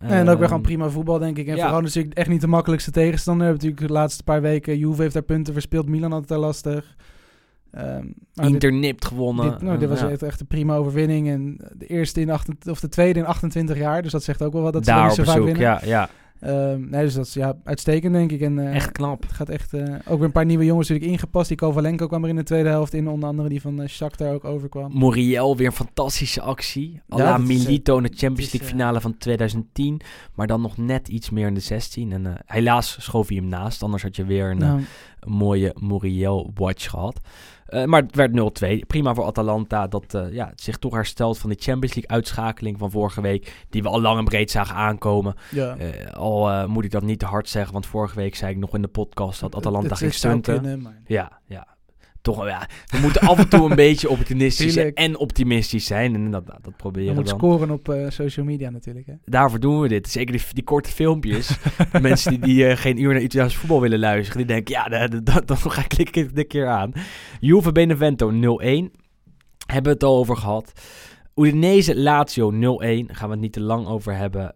Ja. en ook weer gewoon prima voetbal, denk ik. En ja. vooral natuurlijk echt niet de makkelijkste tegenstander. Natuurlijk de laatste paar weken. Juve heeft daar punten verspeeld. Milan had het daar lastig. Um, Inter dit, nipt gewonnen. Dit, nou, dit was ja. echt, echt een prima overwinning. En de eerste in 28, of de tweede in 28 jaar. Dus dat zegt ook wel wat. Dat Daar ze op zo vaak winnen. ja, ja. Um, nee, dus dat is ja, uitstekend, denk ik. En, uh, echt knap. Het gaat echt... Uh, ook weer een paar nieuwe jongens natuurlijk ingepast. Die Kovalenko kwam er in de tweede helft in. Onder andere die van uh, Shakhtar ook overkwam. Muriel, weer een fantastische actie. Ja, La Milito in de Champions League finale van 2010. Maar dan nog net iets meer in de 16. En helaas schoof hij hem naast. Anders had je weer een, nou. een mooie Muriel-watch gehad. Uh, maar het werd 0-2. Prima voor Atalanta dat uh, ja, zich toch herstelt van die Champions League uitschakeling van vorige week. Die we al lang en breed zagen aankomen. Ja. Uh, al moet ik dat niet te hard zeggen, want vorige week zei ik nog in de podcast dat Atalanta ging stunten. Ja, ja. Toch, ja, we moeten af en toe een beetje opportunistisch en optimistisch zijn. En dat, dat proberen we dan. scoren op uh, social media natuurlijk. Hè? Daarvoor doen we dit. Zeker die, die korte filmpjes. mensen die, die uh, geen uur naar Italiaans voetbal willen luisteren. Die denken, ja, dan, ga ik klikken dit keer aan. Juve Benevento 0-1. Hebben we het al over gehad. Udinese Lazio 0-1. Gaan we het niet te lang over hebben.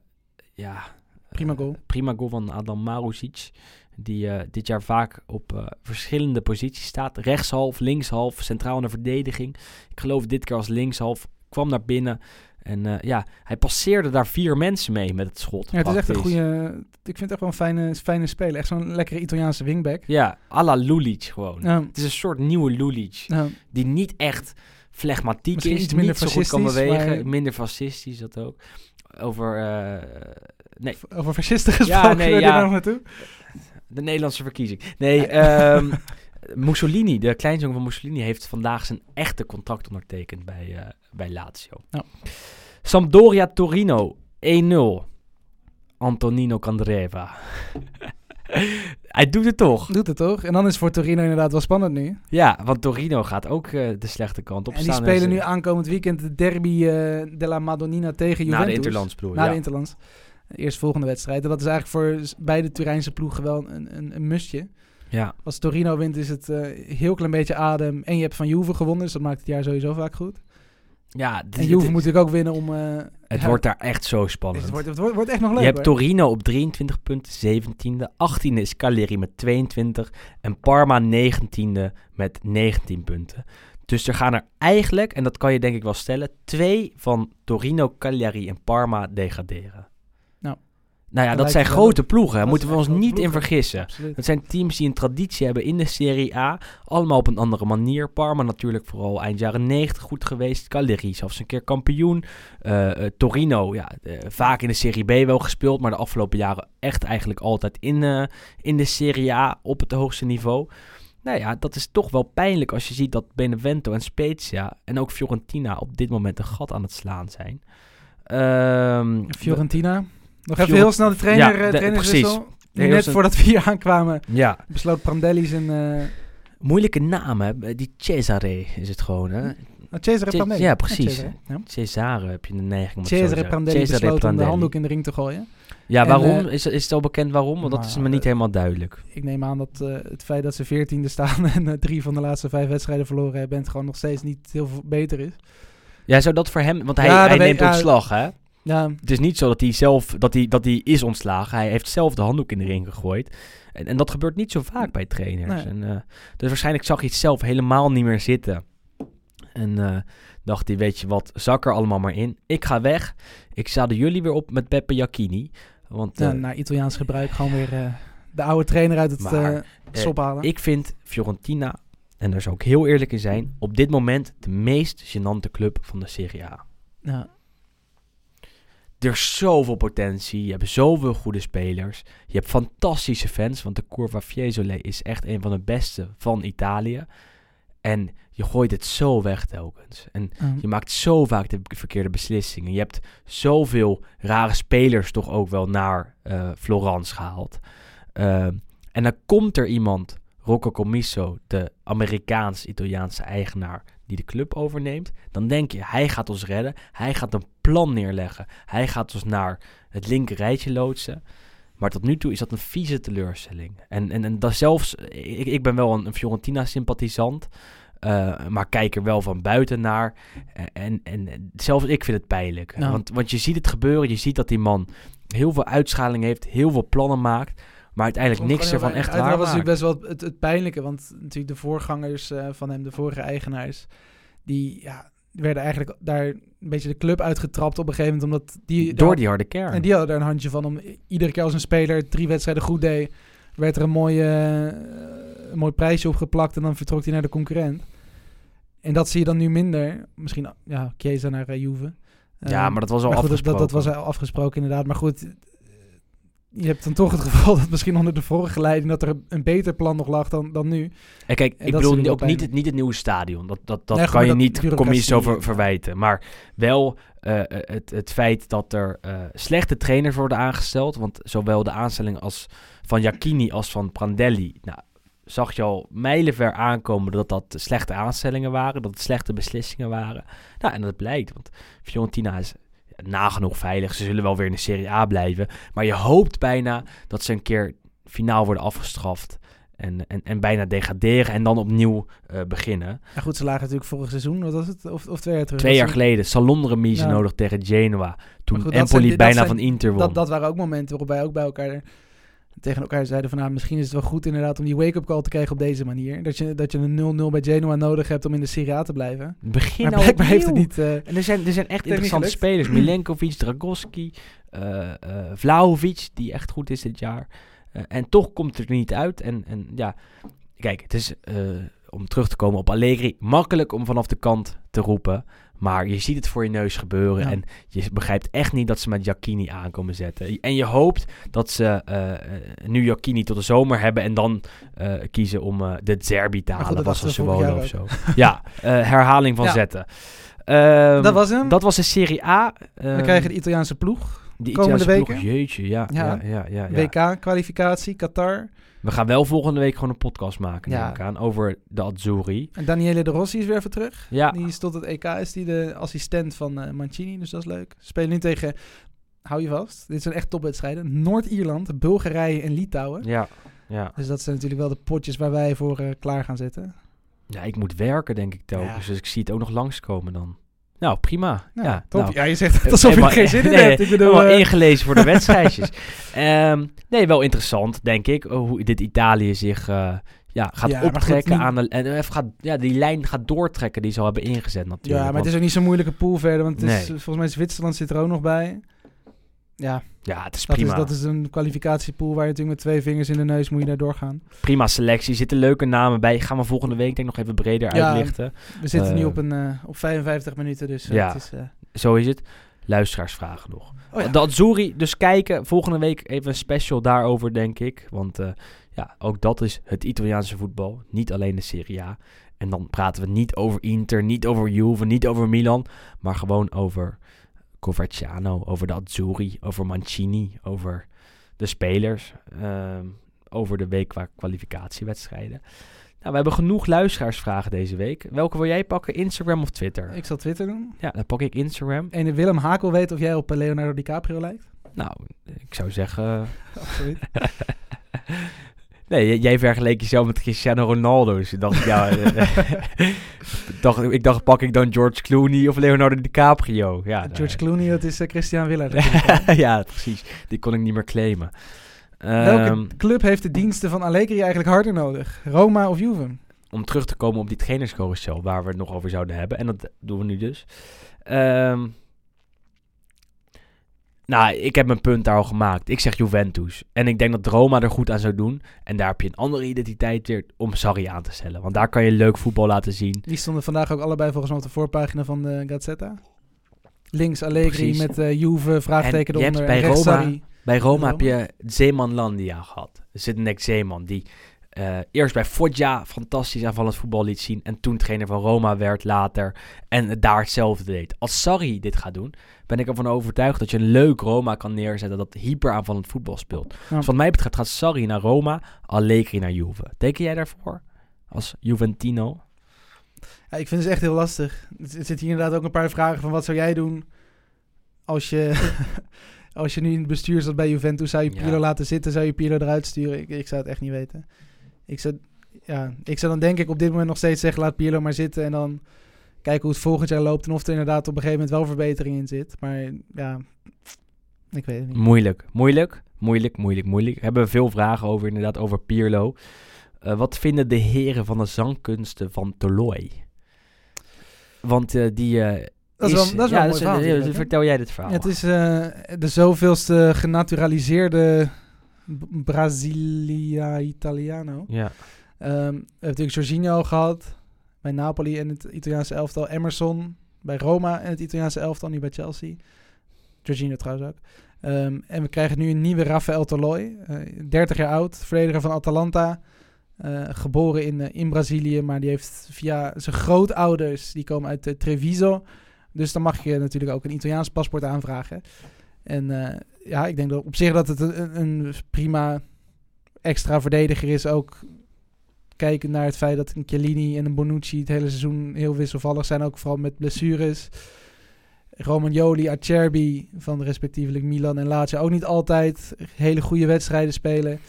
Ja. Prima goal. Uh, prima goal van Adam Marusic. Die uh, dit jaar vaak op uh, verschillende posities staat. Rechtshalf, linkshalf, centraal in de verdediging. Ik geloof dit keer als linkshalf. Kwam naar binnen. En uh, ja, hij passeerde daar vier mensen mee met het schot. Ja, het is echt een goede... Ik vind het echt wel een fijne, fijne speler. Echt zo'n lekkere Italiaanse wingback. Ja, à la Lulic gewoon. Ja. Het is een soort nieuwe Lulic. Ja. Die niet echt flegmatiek Misschien is. iets minder niet zo goed kan bewegen. Maar... Minder fascistisch, dat ook. Over... nee. Over fascisten gesproken, ja, nee, ja. nog naartoe? De Nederlandse verkiezing. Nee, um, Mussolini, de kleinzoon van Mussolini, heeft vandaag zijn echte contract ondertekend bij, uh, bij Lazio. Oh. Sampdoria Torino 1-0. Antonino Candreva. Hij doet het toch. Doet het toch? En dan is voor Torino inderdaad wel spannend nu. Ja, want Torino gaat ook eh, de slechte kant op en die staan. spelen nu aankomend weekend de derby eh della Madonnina tegen Juventus. Na de Interlands je, Na ja. de Interlands. Eerst volgende wedstrijd. En dat is eigenlijk voor beide Turijnse ploegen wel een, een, een mustje. Ja, Als Torino wint is het eh heel klein beetje adem. En je hebt van Juve gewonnen, dus dat maakt het jaar sowieso vaak goed. ja dit- En Juve dit- moet natuurlijk ook winnen om... eh, het wordt daar echt zo spannend. het, wordt, het wordt, wordt echt nog leuk je hebt hoor. Torino op 23 punten, 17e. 18e is Cagliari met 22. En Parma 19e met 19 punten. Dus er gaan er eigenlijk, en dat kan je denk ik wel stellen, twee van Torino, Cagliari en Parma degraderen. Nou, ja, dat zijn grote op. ploegen. Daar Dat moeten we ons niet in vergissen. Absoluut. Het zijn teams die een traditie hebben in de Serie A. Allemaal op een andere manier. Parma natuurlijk vooral eind jaren 90 goed geweest. Cagliari zelfs een keer kampioen. Eh, eh, Torino, ja, eh, vaak in de Serie B wel gespeeld. Maar de afgelopen jaren echt eigenlijk altijd in, in de Serie A op het hoogste niveau. Nou ja, dat is toch wel pijnlijk als je ziet dat Benevento en Spezia en ook Fiorentina op dit moment een gat aan het slaan zijn. Ehm, Fiorentina. Nog even heel snel de trainer, Ja, eh, de-. Heel Net voordat we hier aankwamen Ja, besloot Prandelli zijn... eh moeilijke naam hè. Die Cesare is het gewoon hè. nou, Cesare Ce- Prandelli. ja, precies. Cesare, ja. Cesare heb je de neiging om Cesare. Prandelli Cesare besloot om de Prandelli. handdoek in de ring te gooien. Ja, En, waarom? eh, is, is het al bekend waarom? Want dat is nou, me niet eh, helemaal duidelijk. Ik neem aan dat eh, het feit dat ze veertiende staan en eh, drie van de laatste vijf wedstrijden verloren hebben... en het gewoon nog steeds niet heel veel beter is. Ja, zou dat voor hem... Want hij, hij neemt ontslag, hè? Ja, Het is niet zo dat hij zelf... Dat hij, dat hij is ontslagen. Hij heeft zelf de handdoek in de ring gegooid. En, en dat gebeurt niet zo vaak bij trainers. Nee. En, eh, dus waarschijnlijk zag hij het zelf helemaal niet meer zitten. En eh, dacht hij, weet je wat, zak er allemaal maar in. Ik ga weg. Ik zadel jullie weer op met Beppe Jacchini. Want ja, eh, naar Italiaans gebruik gewoon weer de oude trainer uit het Maar, sop halen. Ik vind Fiorentina, en daar zou ik heel eerlijk in zijn, op dit moment de meest gênante club van de Serie A. ja. Er is zoveel potentie, je hebt zoveel goede spelers. Je hebt fantastische fans, want de Curva Fiesole is echt een van de beste van Italië. En je gooit het zo weg telkens. En Ja. je maakt zo vaak de verkeerde beslissingen. Je hebt zoveel rare spelers toch ook wel naar eh, Florence gehaald. Ehm, en dan komt er iemand, Rocco Commisso, de Amerikaans-Italiaanse eigenaar, die de club overneemt. Dan denk je, hij gaat ons redden. Hij gaat een plan neerleggen. Hij gaat ons naar het linker rijtje loodsen. Maar tot nu toe is dat een vieze teleurstelling. En, en, en dat zelfs, ik, ik ben wel een, een Fiorentina-sympathisant. eh, maar kijk er wel van buiten naar. En, en, en zelfs ik vind het pijnlijk. Nou. Want, want je ziet het gebeuren. Je ziet dat die man heel veel uitschaling heeft. Heel veel plannen maakt. Maar uiteindelijk niks ervan heel echt waar. Dat was natuurlijk best wel het, het pijnlijke. Want natuurlijk de voorgangers eh, van hem, de vorige eigenaars... die ja, werden eigenlijk daar een beetje de club uitgetrapt op een gegeven moment. Omdat die... Door die harde kern. En die hadden er een handje van om iedere keer als een speler drie wedstrijden goed deed, werd er een, mooie, een mooi prijsje op geplakt en dan vertrok hij naar de concurrent. En dat zie je dan nu minder. Misschien, ja, Chiesa naar uh, Juve. ja, maar dat was al goed, dat, dat, afgesproken. dat was al afgesproken inderdaad. Maar goed, je hebt dan toch het gevoel dat misschien onder de vorige leiding dat er een beter plan nog lag dan, dan nu. En kijk, En ik bedoel ook niet het, niet het nieuwe stadion. Dat, dat, dat Nee, kan je dat niet commissie over ja. verwijten. Maar wel eh, eh, het, het feit dat er eh, slechte trainers worden aangesteld. Want zowel de aanstelling als van Jacchini als van Prandelli... Nou, zag je al mijlenver aankomen dat dat slechte aanstellingen waren. Dat het slechte beslissingen waren. Nou, en dat blijkt. Want Fiorentina is nagenoeg veilig. Ze zullen wel weer in de Serie A blijven. Maar je hoopt bijna dat ze een keer finaal worden afgestraft. En, en, en bijna degraderen en dan opnieuw eh, beginnen. Ja, goed, ze lagen natuurlijk vorig seizoen, wat was het? Of, of twee jaar terug. Twee jaar geleden, Salonremise Ja. nodig tegen Genoa. Toen goed, Empoli zijn- bijna zijn- van Inter won. Dat, dat waren ook momenten waarop wij ook bij elkaar tegen elkaar zeiden van... Nou, misschien is het wel goed inderdaad om die wake-up call te krijgen op deze manier. Dat je, dat je een 0-0 bij Genoa nodig hebt om in de Serie A te blijven. Begin maar blijkbaar heeft het niet... eh, En er zijn, er zijn echt interessante spelers. Milenkovic, Dragoski, eh eh Vlahovic, die echt goed is dit jaar. En toch komt het er niet uit. En, en ja, kijk, het is, om terug te komen op Allegri, makkelijk om vanaf de kant te roepen. Maar je ziet het voor je neus gebeuren. Ja. En je begrijpt echt niet dat ze met Jacchini aankomen zetten. En je hoopt dat ze eh, nu Jacchini tot de zomer hebben. En dan eh, kiezen om de Zerbi te halen. was we vorig Sassuolo of zo. ja, herhaling van Ja. zetten. Ehm, dat was hem. dat was de Serie A. Dan Ehm, krijg je de Italiaanse ploeg. Die komende ploeg, weken. jeetje, ja. ja. Ja. ja. WK-kwalificatie, Qatar. We gaan wel volgende week gewoon een podcast maken, Ja. aan, over de Azzurri. En Daniele De Rossi is weer even terug. Ja, Die is tot het EK is die de assistent van eh, Mancini, dus dat is leuk. Spelen nu tegen, hou je vast, dit zijn echt topwedstrijden. Noord-Ierland, Bulgarije en Litouwen. ja, ja. Dus dat zijn natuurlijk wel de potjes waar wij voor eh, klaar gaan zitten. Ja, ik moet werken, denk ik telkens. Ja. Dus ik zie het ook nog langskomen dan. Nou, prima. Nou, ja, top. nou, ja, je zegt het alsof je er geen zin in nee, hebt. Ik bedoel, helemaal eh, ingelezen voor de wedstrijdjes. Ehm, nee, wel interessant, denk ik. eh, Hoe dit Italië zich eh, ja, gaat Ja, optrekken aan de... En even gaat, ja, die lijn gaat doortrekken die ze al hebben ingezet natuurlijk. ja, maar het is ook niet zo'n moeilijke pool verder, want het is, Nee. volgens mij Zwitserland zit er ook nog bij. Ja, ja, het is dat prima. is, dat is een kwalificatiepool waar je natuurlijk met twee vingers in de neus moet je daar doorgaan. Prima selectie. Zitten leuke namen bij. Gaan we volgende week denk ik nog even breder Ja, uitlichten. We zitten nu Eh, op, een, eh, op 55 minuten, dus eh, ja. het is... Zo is het. Luisteraarsvragen nog. oh ja. De Azzurri, dus kijken. Volgende week even een special daarover, denk ik. Want ja, ook dat is het Italiaanse voetbal. Niet alleen de Serie A. En dan praten we niet over Inter, niet over Juve, niet over Milan. Maar gewoon over Coverciano, over de Azzurri, over Mancini, over de spelers. ehm, over de week qua kwalificatiewedstrijden. Nou, we hebben genoeg luisteraarsvragen deze week. Welke wil jij pakken? Instagram of Twitter? Ik zal Twitter doen. Ja, dan pak ik Instagram. En Willem Hakel weet of jij op Leonardo DiCaprio lijkt. Nou, ik zou zeggen... Absoluut. Nee, jij vergeleek jezelf met Cristiano Ronaldo. Dus ik dacht, ja... eh, ik, dacht, ik dacht, pak ik dan George Clooney of Leonardo DiCaprio? Ja, George nou, Clooney, dat is eh, Christian Willard. ja, precies. Die kon ik niet meer claimen. Welke Ehm, club heeft de diensten van Allegri eigenlijk harder nodig? Roma of Juve? om terug te komen op die trainerscarousel waar we het nog over zouden hebben. En dat doen we nu dus. Ehm, nou, ik heb mijn punt daar al gemaakt. Ik zeg Juventus. En ik denk dat Roma er goed aan zou doen. En daar heb je een andere identiteit weer om Sarri aan te stellen. Want daar kan je leuk voetbal laten zien. Die stonden vandaag ook allebei volgens mij op de voorpagina van de Gazzetta. Links Allegri Precies. met eh Juve, vraagteken En je hebt eronder. bij Roma-. Bij Roma Roma? heb je Zeemanlandia gehad. Zittenek Zeeman, die eh, eerst bij Foggia fantastisch aanvallend voetbal liet zien. En toen trainer van Roma werd later. En daar hetzelfde deed. Als Sarri dit gaat doen, ben ik ervan overtuigd dat je een leuk Roma kan neerzetten dat hyper aanvallend voetbal speelt. Ja. Dus wat mij betreft gaat Sarri naar Roma, Allegri naar Juve. Teken jij daarvoor? Als Juventino? Ja, ik vind het echt heel lastig. Er zitten hier inderdaad ook een paar vragen van wat zou jij doen als je, als je nu in het bestuur zat bij Juventus. Zou je Ja. Pirlo laten zitten? Zou je Pirlo eruit sturen? Ik, ik zou het echt niet weten. Ik zou, ja, ik zou dan denk ik op dit moment nog steeds zeggen laat Pirlo maar zitten en dan kijken hoe het volgend jaar loopt en of er inderdaad op een gegeven moment wel verbetering in zit. Maar ja, ik weet het niet. Moeilijk, moeilijk, moeilijk, moeilijk, moeilijk. We hebben veel vragen over, inderdaad, over Pirlo. Eh, wat vinden de heren van de zangkunsten van Toloi? Want eh, die eh, Dat is wel, dat is wel een mooi verhaal. vertel jij dit verhaal. Het is de zoveelste genaturaliseerde Brasilia Italiano. Ja, Ehm, we hebben natuurlijk Jorginho gehad bij Napoli en het Italiaanse elftal. Emerson bij Roma en het Italiaanse elftal, nu bij Chelsea. Jorginho trouwens ook. Ehm, en we krijgen nu een nieuwe Rafael Toloi, eh 30 jaar oud, verdediger van Atalanta. eh, geboren in, eh, in Brazilië, maar die heeft via zijn grootouders, die komen uit eh, Treviso. Dus dan mag je natuurlijk ook een Italiaans paspoort aanvragen. En eh, ja, ik denk dat op zich dat het een, prima extra verdediger is. Ook kijken naar het feit dat een Chiellini en een Bonucci het hele seizoen heel wisselvallig zijn. Ook vooral met blessures. Romagnoli, Acerbi van respectievelijk Milan en Lazio ook niet altijd hele goede wedstrijden spelen.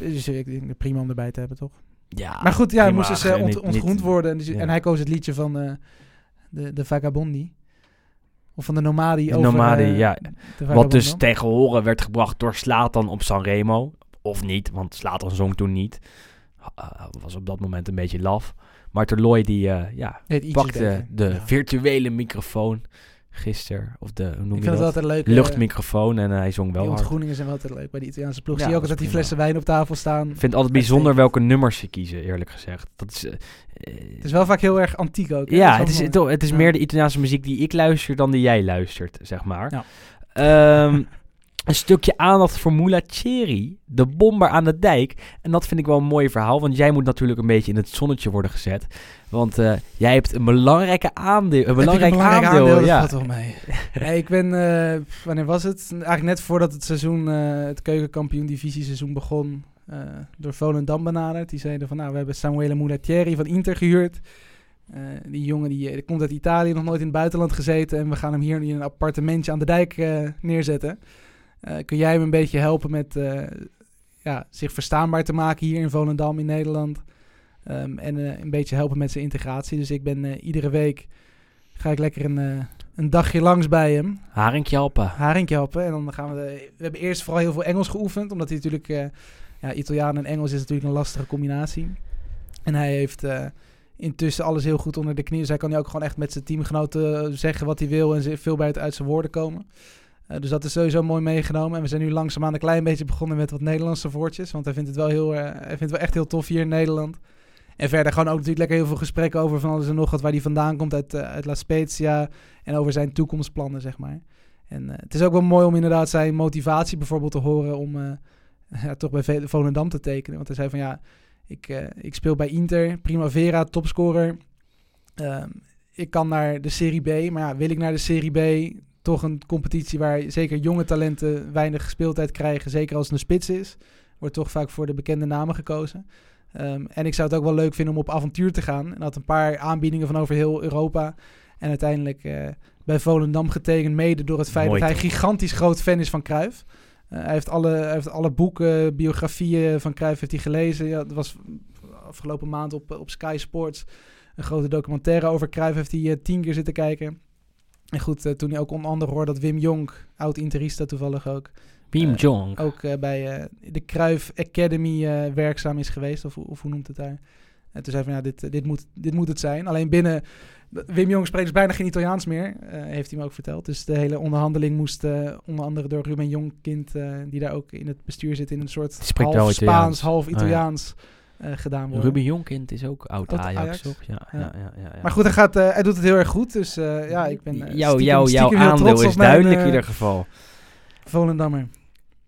Dus ik denk het prima om erbij te hebben, toch? ja maar goed, ja, hij moest dus eh, ont- ontgroend worden. En, dus- ja. en hij koos het liedje van eh, de, de Vagabondi. Of van de Nomadi. De over, Nomadi, eh, ja. Wat dus tegen horen werd gebracht door Slatan op Sanremo. Of niet, want Slatan zong toen niet. Uh, was op dat moment een beetje laf. Maar Toloi die eh, ja, pakte de Ja. virtuele microfoon gisteren. Of de, hoe noem Ik je vind het dat? altijd leuk. eh, Luchtmicrofoon en eh, hij zong wel Die hard. ontgroeningen zijn wel altijd leuk bij die Italiaanse ploeg. Ja, Zie je ook dat die flessen wijn op tafel staan. Ik vind het altijd bijzonder welke nummers ze kiezen, eerlijk gezegd. Dat is, eh, Het is wel vaak heel erg antiek ook. hè? ja, het is, het, het is Ja. meer de Italiaanse muziek die ik luister dan die jij luistert, zeg maar. Ja. Ehm, een stukje aandacht voor Mulacheri, de bomber aan de dijk. En dat vind ik wel een mooi verhaal, want jij moet natuurlijk een beetje in het zonnetje worden gezet. Want eh, jij hebt een belangrijke aandeel. Een belangrijk, aandeel, Dat ja. valt wel mee. Ik ben, eh, wanneer was het? Eigenlijk net voordat het seizoen, eh, het keukenkampioen divisieseizoen begon, eh, door Volendam benaderd. Die zeiden van, nou, we hebben Samuele Mulatieri van Inter gehuurd. Eh, die jongen die, die komt uit Italië, nog nooit in het buitenland gezeten. En we gaan hem hier in een appartementje aan de dijk neerzetten. Eh, kun jij hem een beetje helpen met eh, ja, zich verstaanbaar te maken hier in Volendam in Nederland? Ehm, en eh, een beetje helpen met zijn integratie. Dus ik ben iedere week ga ik lekker een, een dagje langs bij hem. Haringje helpen. En dan gaan we... We hebben eerst vooral heel veel Engels geoefend. Omdat hij natuurlijk... ja, Italiaan en Engels is natuurlijk een lastige combinatie. En hij heeft intussen alles heel goed onder de knie. Dus hij kan nu ook gewoon echt met zijn teamgenoten zeggen wat hij wil. En veel bij het uit zijn woorden komen. Eh, dus dat is sowieso mooi meegenomen. En we zijn nu langzaamaan een klein beetje begonnen met wat Nederlandse woordjes. Want hij vindt het wel, heel, eh, hij vindt het wel echt heel tof hier in Nederland. En verder gewoon ook natuurlijk lekker heel veel gesprekken over van alles en nog wat. Waar hij vandaan komt uit, eh, uit La Spezia. En over zijn toekomstplannen, zeg maar. En het is ook wel mooi om inderdaad zijn motivatie bijvoorbeeld te horen om toch bij Volendam te tekenen. Want hij zei van ja, ik, ik speel bij Inter, Primavera, topscorer. Ehm, ik kan naar de Serie B, maar ja, wil ik naar de Serie B, toch een competitie waar zeker jonge talenten weinig speeltijd krijgen, zeker als het een spits is, wordt toch vaak voor de bekende namen gekozen. Ehm, en ik zou het ook wel leuk vinden om op avontuur te gaan. En had een paar aanbiedingen van over heel Europa. En uiteindelijk eh, bij Volendam getekend, mede door het feit Mooi dat hij toch? gigantisch groot fan is van Cruijff. Eh, hij, heeft alle, hij heeft alle boeken, biografieën van Cruijff heeft hij gelezen. Ja, dat was afgelopen maand op, op Sky Sports een grote documentaire over Cruijff. Heeft hij eh, tien keer zitten kijken. En goed, eh, toen hij ook onder andere hoorde dat Wim Jonk, oud-interista toevallig ook, Wim Eh, Jong. ook eh, bij de Cruijff Academy werkzaam is geweest. Of, hoe- of hoe noemt het daar? En toen zei van ja, dit, dit, moet, dit moet het zijn. Alleen binnen... Wim Jong spreekt dus bijna geen Italiaans meer, heeft hij me ook verteld. Dus de hele onderhandeling moest onder andere door Ruben Jongkind, eh die daar ook in het bestuur zit, in een soort half Spaans, Italiaans. half Oh, ja. Eh, gedaan worden. Ruben Jonkind is ook oud Ajax, Ajax. toch? Ja, ja. Ja. Ja, Maar goed, hij, gaat, eh, hij doet het heel erg goed. Dus eh, ja, ik ben jouw, stiekem- jouw, jouw aandeel is mijn, duidelijk in ieder geval. Volendammer.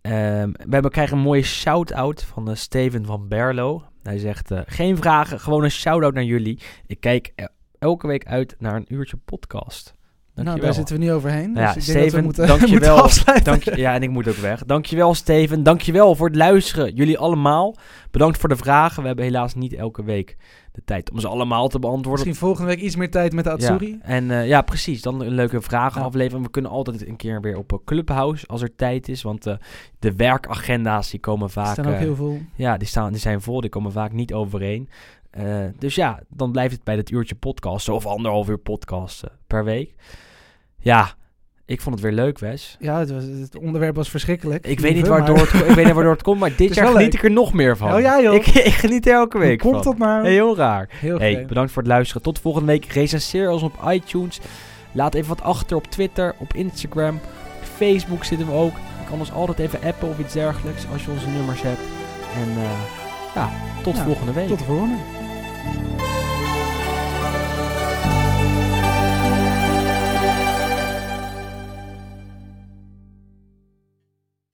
Ehm, we hebben, krijgen een mooie shout-out van Steven van Berlo. Hij zegt, geen vragen, gewoon een shout-out naar jullie. Ik kijk elke week uit naar een uurtje podcast. Nou, daar zitten we nu overheen. Nou ja, dus ik denk dat we Steven, moeten, dankjewel. moeten afsluiten. Dank, ja, en ik moet ook weg. Dankjewel Steven. Dankjewel voor het luisteren. Jullie allemaal. Bedankt voor de vragen. We hebben helaas niet elke week de tijd om ze allemaal te beantwoorden. Misschien volgende week iets meer tijd met de Atsuri. Ja, en eh, ja, precies. Dan een leuke vragen Ja. afleveren. We kunnen altijd een keer weer op eh, Clubhouse als er tijd is. Want eh, de werkagenda's die komen vaak... staan ook heel veel. ja, die, staan, die zijn vol. Die komen vaak niet overeen. Dus ja, dan blijft het bij dat uurtje podcasten. Of anderhalf uur podcasten per week. Ja, ik vond het weer leuk, Wes. Ja, het, was, het onderwerp was verschrikkelijk. Ik weet, niet Maar- waardoor het, ik weet niet waardoor het komt, maar dit jaar geniet leuk. ik er nog meer van. Oh ja, joh. Ik, ik geniet er elke week komt dat nou? Heel raar. Heel Hey, bedankt voor het luisteren. Tot volgende week. Recenseer ons op iTunes. Laat even wat achter op Twitter, op Instagram. Op Facebook zitten we ook. Je kan ons altijd even appen of iets dergelijks als je onze nummers hebt. En eh, ja, tot volgende week. Tot de volgende.